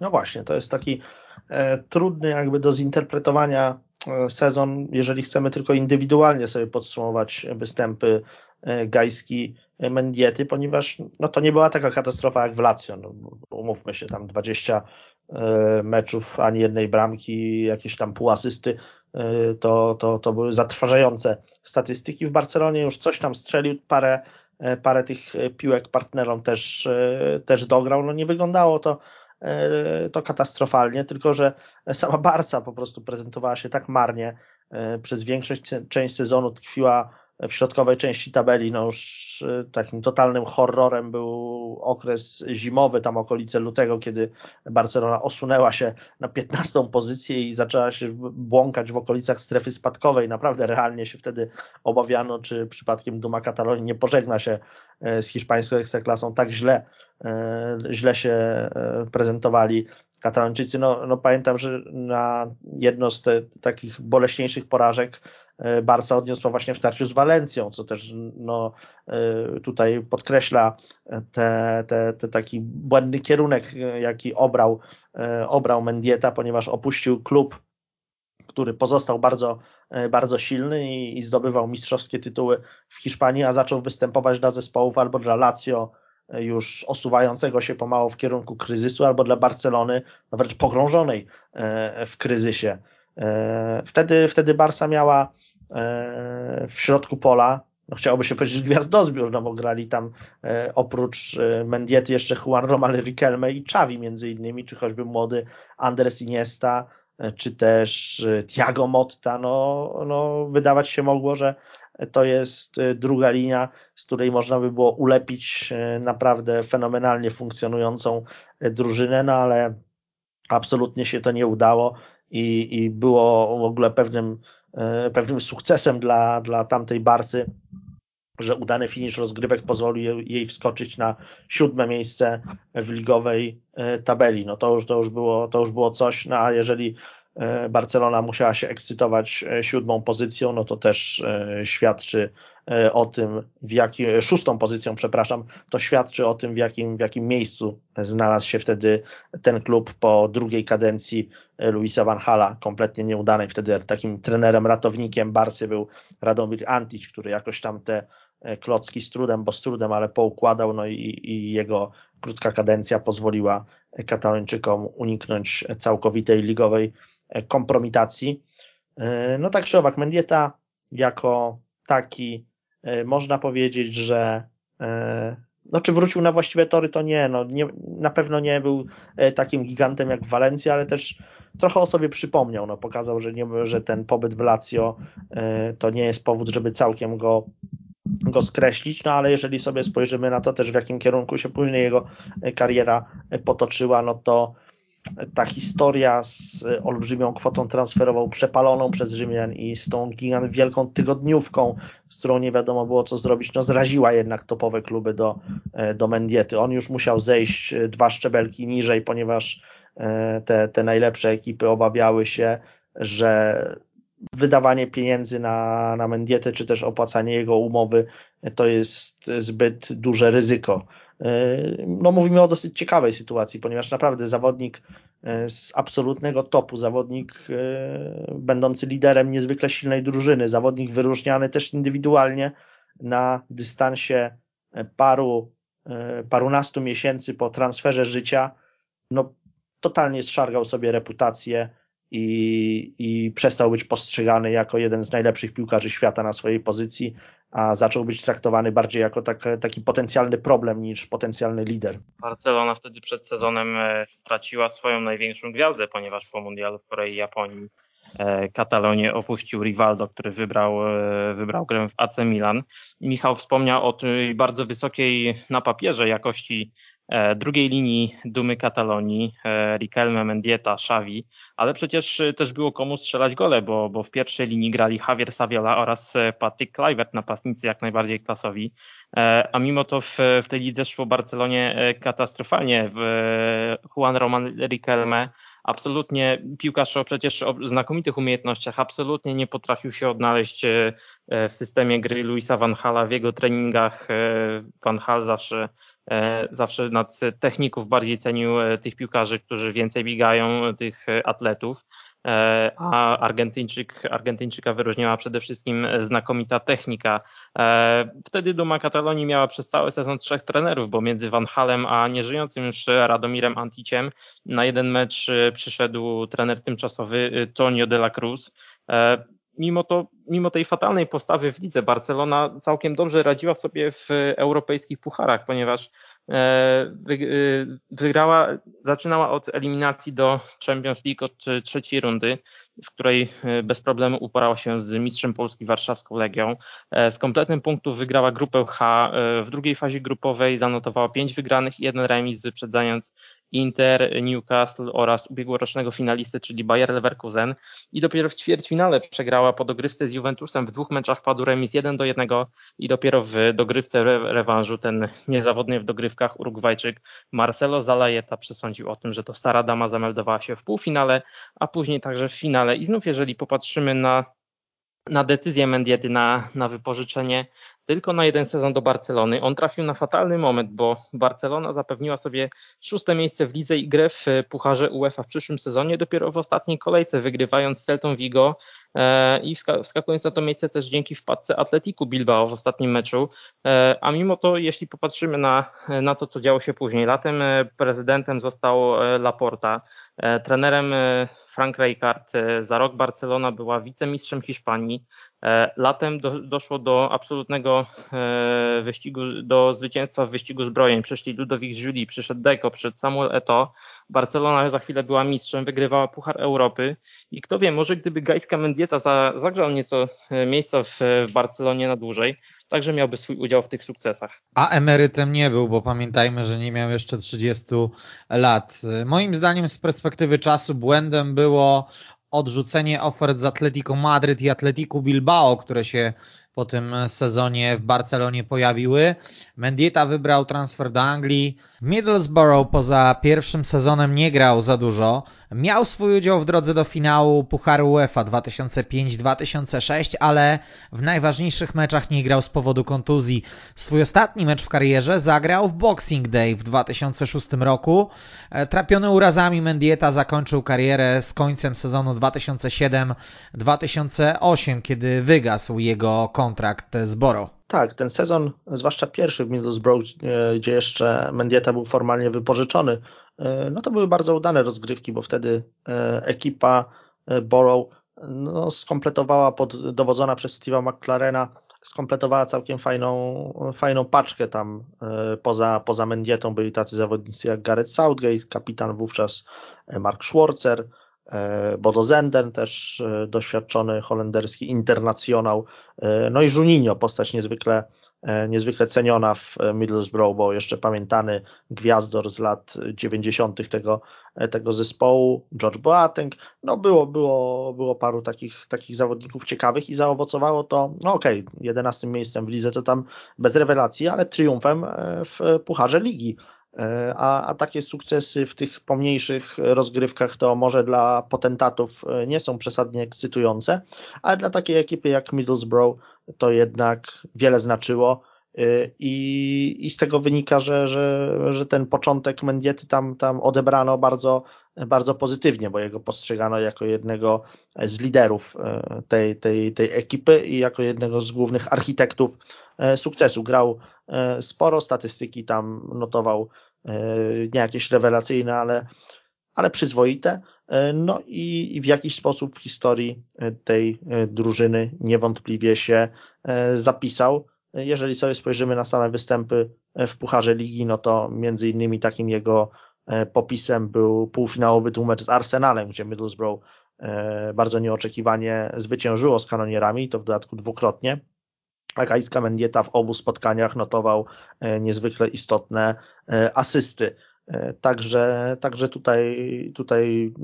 Speaker 2: No właśnie, to jest taki e, trudny jakby do zinterpretowania sezon, jeżeli chcemy tylko indywidualnie sobie podsumować występy e, Gajski Mendiety, ponieważ no, to nie była taka katastrofa jak w Lazio. No, umówmy się, tam 20 e, meczów, ani jednej bramki, jakieś tam pół asysty, e, to, to, to były zatrważające statystyki. W Barcelonie już coś tam strzelił, parę, e, parę tych piłek partnerom też, też dograł. No nie wyglądało to to katastrofalnie, tylko że sama Barca po prostu prezentowała się tak marnie, przez większość część sezonu tkwiła w środkowej części tabeli, no już y, takim totalnym horrorem był okres zimowy, tam okolice lutego, kiedy Barcelona osunęła się na 15 pozycję i zaczęła się błąkać w okolicach strefy spadkowej. Naprawdę realnie się wtedy obawiano, czy przypadkiem Duma Katalonii nie pożegna się z hiszpańską ekstraklasą tak źle, y, źle się prezentowali Katalończycy. No, no pamiętam, że na jedno z te, takich boleśniejszych porażek e, Barca odniosła właśnie w starciu z Walencją, co też no, e, tutaj podkreśla te, te, te taki błędny kierunek, jaki obrał, e, obrał Mendieta, ponieważ opuścił klub, który pozostał bardzo, bardzo silny i, i zdobywał mistrzowskie tytuły w Hiszpanii, a zaczął występować dla zespołów albo dla Lazio, już osuwającego się pomału w kierunku kryzysu, albo dla Barcelony no wręcz pogrążonej e, w kryzysie. E, wtedy, wtedy Barca miała e, w środku pola, no chciałoby się powiedzieć gwiazdozbiór, no bo grali tam oprócz Mendiety jeszcze Juan Román Riquelme i Xavi między innymi, czy choćby młody Andres Iniesta, czy też Thiago Motta, no, no wydawać się mogło, że to jest y, druga linia, z której można by było ulepić naprawdę fenomenalnie funkcjonującą drużynę, no ale absolutnie się to nie udało i, i było w ogóle pewnym, pewnym sukcesem dla, dla tamtej Barsy, że udany finisz rozgrywek pozwolił jej wskoczyć na siódme miejsce w ligowej tabeli. No to już, to już, było, to już było coś, no a jeżeli E, Barcelona musiała się ekscytować e, siódmą pozycją, no to też e, świadczy o tym, w jakim, szóstą pozycją, przepraszam, to świadczy o tym, w jakim, w jakim miejscu znalazł się wtedy ten klub po drugiej kadencji Luisa Van Hala, kompletnie nieudanej. Wtedy takim trenerem, ratownikiem Barsy był Radomir Antic, który jakoś tam te klocki z trudem, bo z trudem, ale poukładał, no i, i jego krótka kadencja pozwoliła Katalończykom uniknąć całkowitej ligowej kompromitacji. E, no tak czy owak, Mendieta jako taki e, można powiedzieć, że e, no czy wrócił na właściwe tory, to nie, no nie, na pewno nie był takim gigantem jak w Walencji, ale też trochę o sobie przypomniał, no pokazał, że, nie, że ten pobyt w Lazio to nie jest powód, żeby całkiem go go skreślić, no ale jeżeli sobie spojrzymy na to też w jakim kierunku się później jego kariera potoczyła, no to ta historia z olbrzymią kwotą transferową przepaloną przez Rzymian i z tą gigant wielką tygodniówką, z którą nie wiadomo było co zrobić, no zraziła jednak topowe kluby do, e, do Mendiety. On już musiał zejść e, dwa szczebelki niżej, ponieważ e, te, te najlepsze ekipy obawiały się, że wydawanie pieniędzy na, na Mendietę, czy też opłacanie jego umowy, to jest zbyt duże ryzyko. No mówimy o dosyć ciekawej sytuacji, ponieważ naprawdę zawodnik e, z absolutnego topu, zawodnik e, będący liderem niezwykle silnej drużyny, zawodnik wyróżniany też indywidualnie na dystansie paru, e, parunastu miesięcy po transferze życia, no totalnie zszargał sobie reputację i, i przestał być postrzegany jako jeden z najlepszych piłkarzy świata na swojej pozycji, a zaczął być traktowany bardziej jako tak, taki potencjalny problem niż potencjalny lider.
Speaker 3: Barcelona wtedy przed sezonem e, straciła swoją największą gwiazdę, ponieważ po mundialu w Korei i Japonii Katalonię opuścił Rivaldo, który wybrał, wybrał grę w AC Milan. Michał wspomniał o tej bardzo wysokiej na papierze jakości E, drugiej linii dumy Katalonii, e, Riquelme, Mendieta, Xavi, ale przecież e, też było komu strzelać gole, bo, bo w pierwszej linii grali Javier Saviola oraz Patrick Kluivert, napastnicy jak najbardziej klasowi, a mimo to w, w tej lidze szło Barcelonie katastrofalnie. Juan Roman Riquelme absolutnie piłkarz o przecież o znakomitych umiejętnościach absolutnie nie potrafił się odnaleźć w systemie gry Luisa Van Hala w jego treningach. Van Hal zawsze E, zawsze nad techników bardziej cenił e, tych piłkarzy, którzy więcej biegają, tych e, atletów. A Argentyńczyk, Argentyńczyka wyróżniała przede wszystkim znakomita technika. Wtedy Duma Katalonii miała przez cały sezon trzech trenerów, bo między Van Halem a nieżyjącym już Radomirem Anticiem na jeden mecz przyszedł trener tymczasowy Tonio de la Cruz mimo, to, mimo tej fatalnej postawy w lidze Barcelona całkiem dobrze radziła sobie w europejskich pucharach, ponieważ e, e, wygrała, zaczynała od eliminacji do Champions League od trzeciej rundy, w której e, bez problemu uporała się z mistrzem Polski warszawską Legią. Z kompletnym punktów wygrała grupę H. W drugiej fazie grupowej zanotowała pięć wygranych i jeden remis, wyprzedzając Inter, Newcastle oraz ubiegłorocznego finalisty, czyli Bayer Leverkusen i dopiero w ćwierćfinale przegrała po dogrywce z Juventusem. W dwóch meczach padł remis 1 do 1 i dopiero w dogrywce rewanżu ten niezawodny w dogrywkach Urugwajczyk Marcelo Zalajeta przesądził o tym, że to stara dama zameldowała się w półfinale, a później także w finale. I znów jeżeli popatrzymy na na decyzję Mendiety na, na wypożyczenie tylko na jeden sezon do Barcelony. On trafił na fatalny moment, bo Barcelona zapewniła sobie szóste miejsce w lidze i grę w Pucharze UEFA w przyszłym sezonie, dopiero w ostatniej kolejce wygrywając Celtą Vigo e, i wskakując na to miejsce też dzięki wpadce Atletiku Bilbao w ostatnim meczu. E, a mimo to, jeśli popatrzymy na, na to, co działo się później, latem e, prezydentem został Laporta, trenerem Frank Rijkaard, za rok Barcelona była wicemistrzem Hiszpanii, E, latem do, doszło do absolutnego e, wyścigu, do zwycięstwa w wyścigu zbrojeń. Przyszli Ludovic Julie, przyszedł Deco, przyszedł Samuel Eto. Barcelona za chwilę była mistrzem, wygrywała Puchar Europy i kto wie, może gdyby Gajska Mendieta za, zagrzał nieco e, miejsca w, w Barcelonie na dłużej, także miałby swój udział w tych sukcesach.
Speaker 1: A emerytem nie był, bo pamiętajmy, że nie miał jeszcze 30 lat. Moim zdaniem z perspektywy czasu błędem było odrzucenie ofert z Atletico Madryt i Atletico Bilbao, które się po tym sezonie w Barcelonie pojawiły. Mendieta wybrał transfer do Anglii. Middlesbrough poza pierwszym sezonem nie grał za dużo. Miał swój udział w drodze do finału Pucharu UEFA 2005-2006, ale w najważniejszych meczach nie grał z powodu kontuzji. Swój ostatni mecz w karierze zagrał w Boxing Day w 2006 roku. E, trapiony urazami Mendieta zakończył karierę z końcem sezonu 2007-2008, kiedy wygasł jego kontrakt z Boro.
Speaker 2: Tak, ten sezon, zwłaszcza pierwszy w Middlesbrough, e, gdzie jeszcze Mendieta był formalnie wypożyczony, e, no to były bardzo udane rozgrywki, bo wtedy e, ekipa Borough no, skompletowała, pod, dowodzona przez Steve'a McLarena, skompletowała całkiem fajną, fajną paczkę tam. Poza, poza Mendietą byli tacy zawodnicy jak Gareth Southgate, kapitan wówczas Mark Schwarzer, Bodo Zenden, też e, doświadczony holenderski internacjonał, e, no i Juninho, postać niezwykle, niezwykle ceniona w Middlesbrough, bo jeszcze pamiętany gwiazdor z lat 90. tego, tego zespołu, George Boateng, no było, było, było paru takich, takich zawodników ciekawych i zaowocowało to, no okej, okay, 11 miejscem w lidze to tam bez rewelacji, ale triumfem w Pucharze Ligi E, a, a takie sukcesy w tych pomniejszych rozgrywkach to może dla potentatów e, nie są przesadnie ekscytujące, ale dla takiej ekipy jak Middlesbrough to jednak wiele znaczyło. E, I, I z tego wynika, że, że, że ten początek Mendiety tam, tam odebrano bardzo, bardzo pozytywnie, bo jego postrzegano jako jednego z liderów tej, tej, tej ekipy i jako jednego z głównych architektów sukcesu. Grał sporo, statystyki tam notował nie jakieś rewelacyjne, ale, ale przyzwoite. No i, w jakiś sposób w historii tej drużyny niewątpliwie się zapisał. Jeżeli sobie spojrzymy na same występy w Pucharze Ligi, no to między innymi takim jego popisem był półfinałowy mecz z Arsenalem, gdzie Middlesbrough bardzo nieoczekiwanie zwyciężyło z kanonierami, to w dodatku dwukrotnie. A Kaiska Mendieta w obu spotkaniach notował niezwykle istotne asysty. Także, także tutaj, tutaj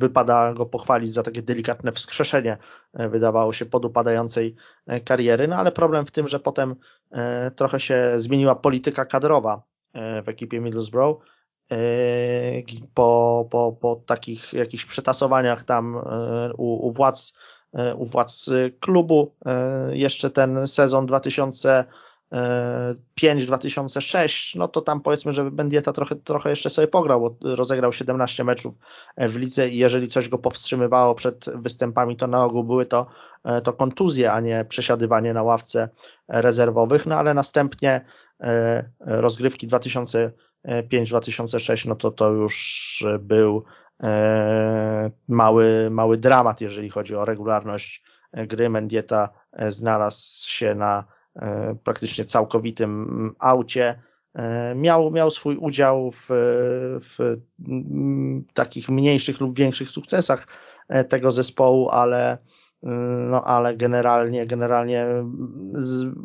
Speaker 2: wypada go pochwalić za takie delikatne wskrzeszenie, wydawało się, podupadającej kariery. No ale problem w tym, że potem trochę się zmieniła polityka kadrowa w ekipie Middlesbrough po, po, po takich jakichś przetasowaniach tam u, u władz u władz klubu. Jeszcze ten sezon 2005-2006, no to tam powiedzmy, że Bendieta trochę, trochę jeszcze sobie pograł, bo rozegrał 17 meczów w lidze i jeżeli coś go powstrzymywało przed występami, to na ogół były to, to kontuzje, a nie przesiadywanie na ławce rezerwowych, no ale następnie rozgrywki 2000 5-2006, no to to już był e, mały, mały dramat, jeżeli chodzi o regularność gry. Mendieta e, znalazł się na e, praktycznie całkowitym aucie. Miał, miał swój udział w, w takich mniejszych lub większych sukcesach tego zespołu, ale no ale generalnie, generalnie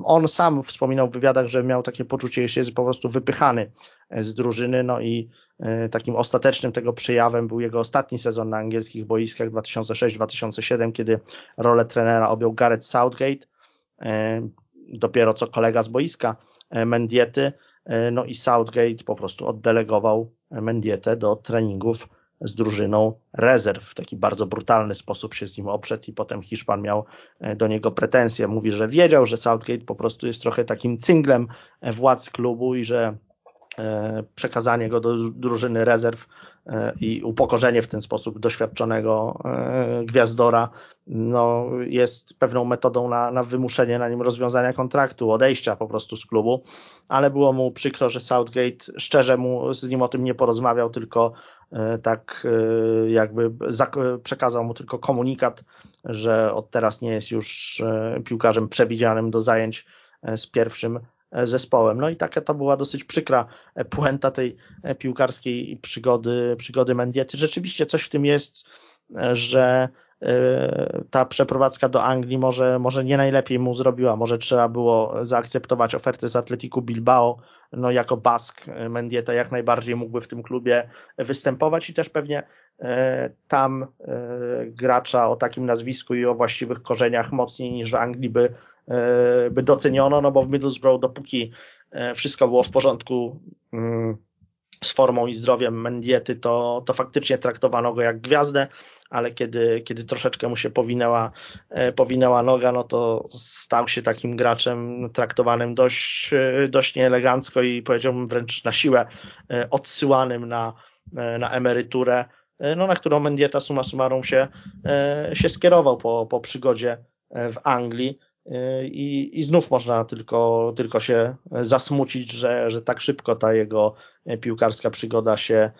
Speaker 2: on sam wspominał w wywiadach, że miał takie poczucie, że jest po prostu wypychany z drużyny, no i e, takim ostatecznym tego przejawem był jego ostatni sezon na angielskich boiskach 2006-2007, kiedy rolę trenera objął Gareth Southgate, e, dopiero co kolega z boiska e, Mendiety, no i Southgate po prostu oddelegował Mendietę do treningów z drużyną rezerw. W taki bardzo brutalny sposób się z nim oprzedł i potem Hiszpan miał e, do niego pretensje. Mówi, że wiedział, że Southgate po prostu jest trochę takim cynglem e, władz klubu i że e, przekazanie go do drużyny rezerw i upokorzenie w ten sposób doświadczonego gwiazdora no, jest pewną metodą na, na wymuszenie na nim rozwiązania kontraktu, odejścia po prostu z klubu, ale było mu przykro, że Southgate szczerze mu z nim o tym nie porozmawiał, tylko E, tak e, jakby przekazał mu tylko komunikat, że od teraz nie jest już e, piłkarzem przewidzianym do zajęć z pierwszym zespołem. No i taka to była dosyć przykra puenta tej piłkarskiej przygody, przygody Mendiety. Rzeczywiście coś w tym jest, że ta przeprowadzka do Anglii może, może nie najlepiej mu zrobiła, może trzeba było zaakceptować ofertę z Atletiku Bilbao, no jako Bask Mendieta jak najbardziej mógłby w tym klubie występować i też pewnie e, tam e, gracza o takim nazwisku i o właściwych korzeniach mocniej niż w Anglii by, e, by doceniono, no bo w Middlesbrough dopóki wszystko było w porządku mm, z formą i zdrowiem Mendiety, to, to faktycznie traktowano go jak gwiazdę, ale kiedy, kiedy troszeczkę mu się powinęła, e, powinęła noga, no to stał się takim graczem traktowanym dość, e, dość nieelegancko i powiedziałbym wręcz na siłę e, odsyłanym na, na emeryturę, no, na którą Mendieta suma summarum się, się skierował po, po przygodzie w Anglii. I, I znów można tylko, tylko się zasmucić, że, że tak szybko ta jego piłkarska przygoda się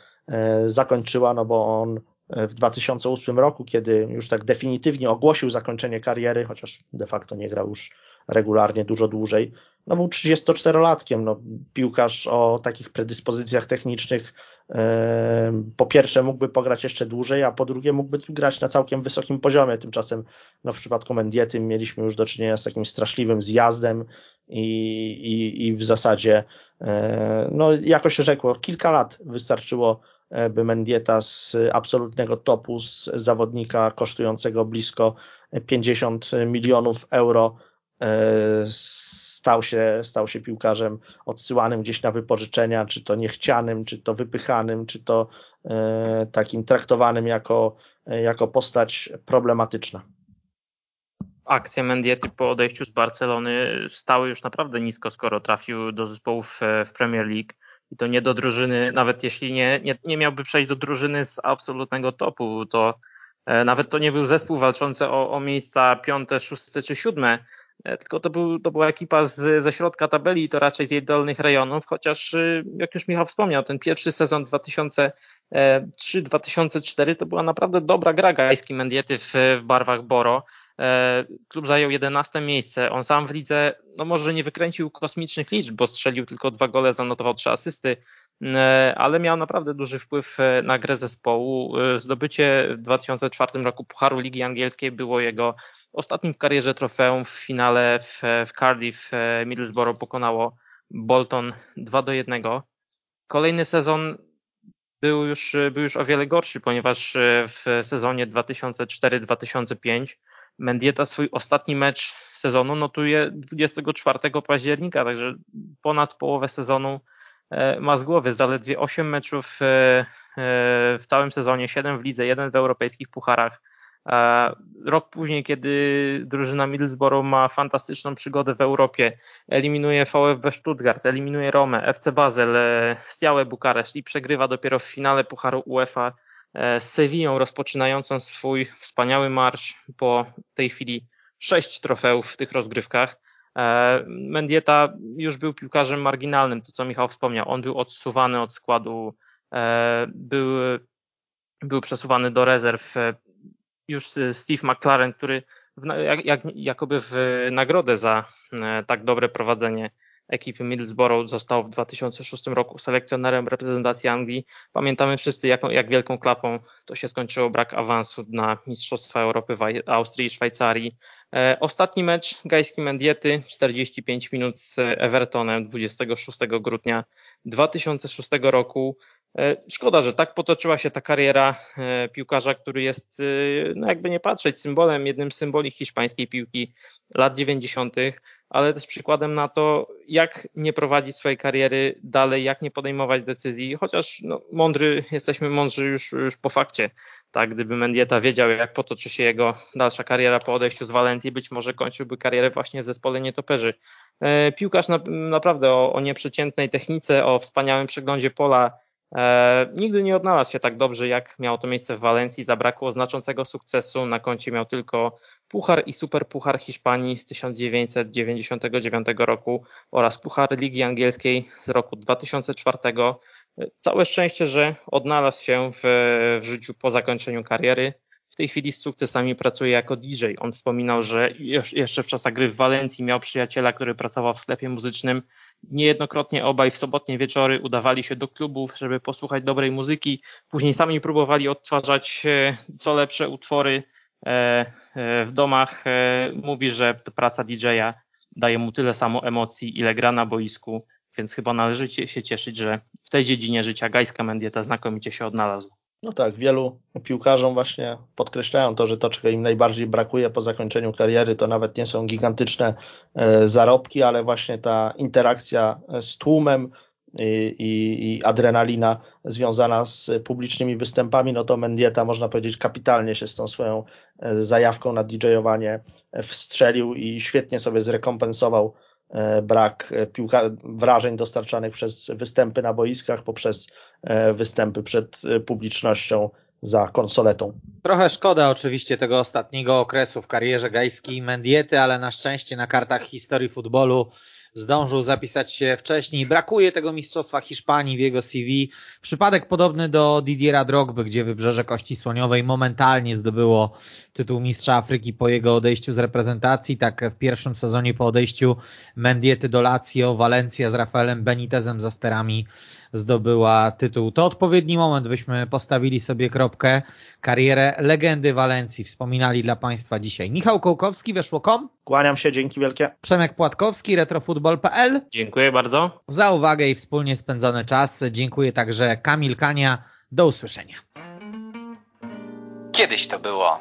Speaker 2: zakończyła, no bo on w 2008 roku, kiedy już tak definitywnie ogłosił zakończenie kariery, chociaż de facto nie grał już regularnie dużo dłużej, no był 34-latkiem, no, piłkarz o takich predyspozycjach technicznych e, po pierwsze mógłby pograć jeszcze dłużej, a po drugie mógłby grać na całkiem wysokim poziomie, tymczasem no, w przypadku Mendiety mieliśmy już do czynienia z takim straszliwym zjazdem i, i, i w zasadzie e, no, jakoś rzekło, kilka lat wystarczyło E, by Mendieta z absolutnego topu, z zawodnika kosztującego blisko 50 milionów euro e, stał się, stał się piłkarzem odsyłanym gdzieś na wypożyczenia, czy to niechcianym, czy to wypychanym, czy to e, takim traktowanym jako, jako postać problematyczna.
Speaker 3: Akcje Mendiety po odejściu z Barcelony stały już naprawdę nisko, skoro trafił do zespołów w Premier League i to nie do drużyny, nawet jeśli nie, nie, nie miałby przejść do drużyny z absolutnego topu, to e, nawet to nie był zespół walczący o, o miejsca piąte, szóste czy siódme, e, tylko to, był, to była ekipa z, ze środka tabeli i to raczej z jej dolnych rejonów, chociaż e, jak już Michał wspomniał, ten pierwszy sezon 2003-2004 to była naprawdę dobra gra Gajski Mendiety w, w barwach Boro. E, klub zajął 11 miejsce. On sam w lidze, no może nie wykręcił kosmicznych liczb, bo strzelił tylko dwa gole, zanotował trzy asysty. Ale miał naprawdę duży wpływ na grę zespołu. Zdobycie w 2004 roku Pucharu Ligi Angielskiej było jego ostatnim w karierze trofeum. W finale w, w Cardiff Middlesbrough pokonało Bolton 2 do 1. Kolejny sezon był już, był już o wiele gorszy, ponieważ w sezonie 2004-2005 Mendieta swój ostatni mecz sezonu notuje 24 października, także ponad połowę sezonu e, ma z głowy. Zaledwie 8 meczów e, e, w całym sezonie, 7 w lidze, 1 w europejskich pucharach. Rok później, kiedy drużyna Middlesbrough ma fantastyczną przygodę w Europie, eliminuje VfB Stuttgart, eliminuje Romę, FC Basel, Stiałe Bukareszt i przegrywa dopiero w finale Pucharu UEFA z Sewillą rozpoczynającą swój wspaniały marsz po tej chwili sześć trofeów w tych rozgrywkach. E, Mendieta już był piłkarzem marginalnym, to co Michał wspomniał. On był odsuwany od składu, e, był, był przesuwany do rezerw. E, już Steve McLaren, który jak, jak, jakoby w nagrodę za tak dobre prowadzenie ekipy Middlesbrough został w 2006 roku selekcjonerem reprezentacji Anglii. Pamiętamy wszyscy, jak, jak wielką klapą to się skończyło brak awansu na Mistrzostwa Europy w Austrii i Szwajcarii. E, ostatni mecz Gajski Mendiety, 45 minut z Evertonem 26 grudnia 2006 roku. E, szkoda, że tak potoczyła się ta kariera e, piłkarza, który jest, no jakby nie patrzeć, symbolem, jednym z symboli hiszpańskiej piłki lat 90., ale też przykładem na to, jak nie prowadzić swojej kariery dalej, jak nie podejmować decyzji, chociaż no, mądry, jesteśmy mądrzy już, już po fakcie. Tak, gdyby Mendieta wiedział, jak potoczy się jego dalsza kariera po odejściu z Walentii, być może kończyłby karierę właśnie w zespole nietoperzy. E, piłkarz na, naprawdę o, o nieprzeciętnej technice, o wspaniałym przeglądzie pola, E, nigdy nie odnalazł się tak dobrze, jak miało to miejsce w Walencji. Zabrakło znaczącego sukcesu. Na koncie miał tylko Puchar i Super Puchar Hiszpanii z 1999 roku oraz Puchar Ligi Angielskiej z roku 2004. E, całe szczęście, że odnalazł się w, w życiu po zakończeniu kariery. Tej chwili z sukcesami pracuje jako DJ. On wspominał, że jeszcze w czasach gry w Walencji miał przyjaciela, który pracował w sklepie muzycznym Niejednokrotnie obaj w sobotnie wieczory udawali się do klubów, żeby posłuchać dobrej muzyki. Później sami próbowali odtwarzać e, co lepsze utwory e, e, w domach. Mówi, że praca DJ-a daje mu tyle samo emocji, ile gra na boisku, więc chyba należy się cieszyć, że w tej dziedzinie życia Gajska Mendieta znakomicie się odnalazł.
Speaker 2: No tak, wielu piłkarzom właśnie podkreślają to, że to, czego im najbardziej brakuje po zakończeniu kariery, to nawet nie są gigantyczne e, zarobki, ale właśnie ta interakcja z tłumem i, i, i adrenalina związana z publicznymi występami, no to Mendieta można powiedzieć kapitalnie się z tą swoją e, zajawką na DJ-owanie wstrzelił i świetnie sobie zrekompensował E, brak e, piłka, wrażeń dostarczanych przez występy na boiskach, poprzez e, występy przed publicznością za konsoletą.
Speaker 1: Trochę szkoda oczywiście tego ostatniego okresu w karierze Gajskiej i Mendiety, ale na szczęście na kartach historii futbolu zdążył zapisać się wcześniej. Brakuje tego mistrzostwa Hiszpanii w jego CV. Przypadek podobny do Didiera Drogby, gdzie Wybrzeże Kości Słoniowej momentalnie zdobyło tytuł mistrza Afryki po jego odejściu z reprezentacji. Tak w pierwszym sezonie po odejściu Mendiety do Lazio, Valencia z Rafaelem Benitezem za sterami zdobyła tytuł. To odpowiedni moment, byśmy postawili sobie kropkę. Karierę legendy Walencji wspominali dla Państwa dzisiaj Michał Kołkowski, weszło.com.
Speaker 2: Kłaniam się, dzięki wielkie.
Speaker 1: Przemek Płatkowski, retrofutbol.pl.
Speaker 3: Dziękuję bardzo.
Speaker 1: Za uwagę i wspólnie spędzony czas. Dziękuję także Kamil Kania. Do usłyszenia. Kiedyś to było.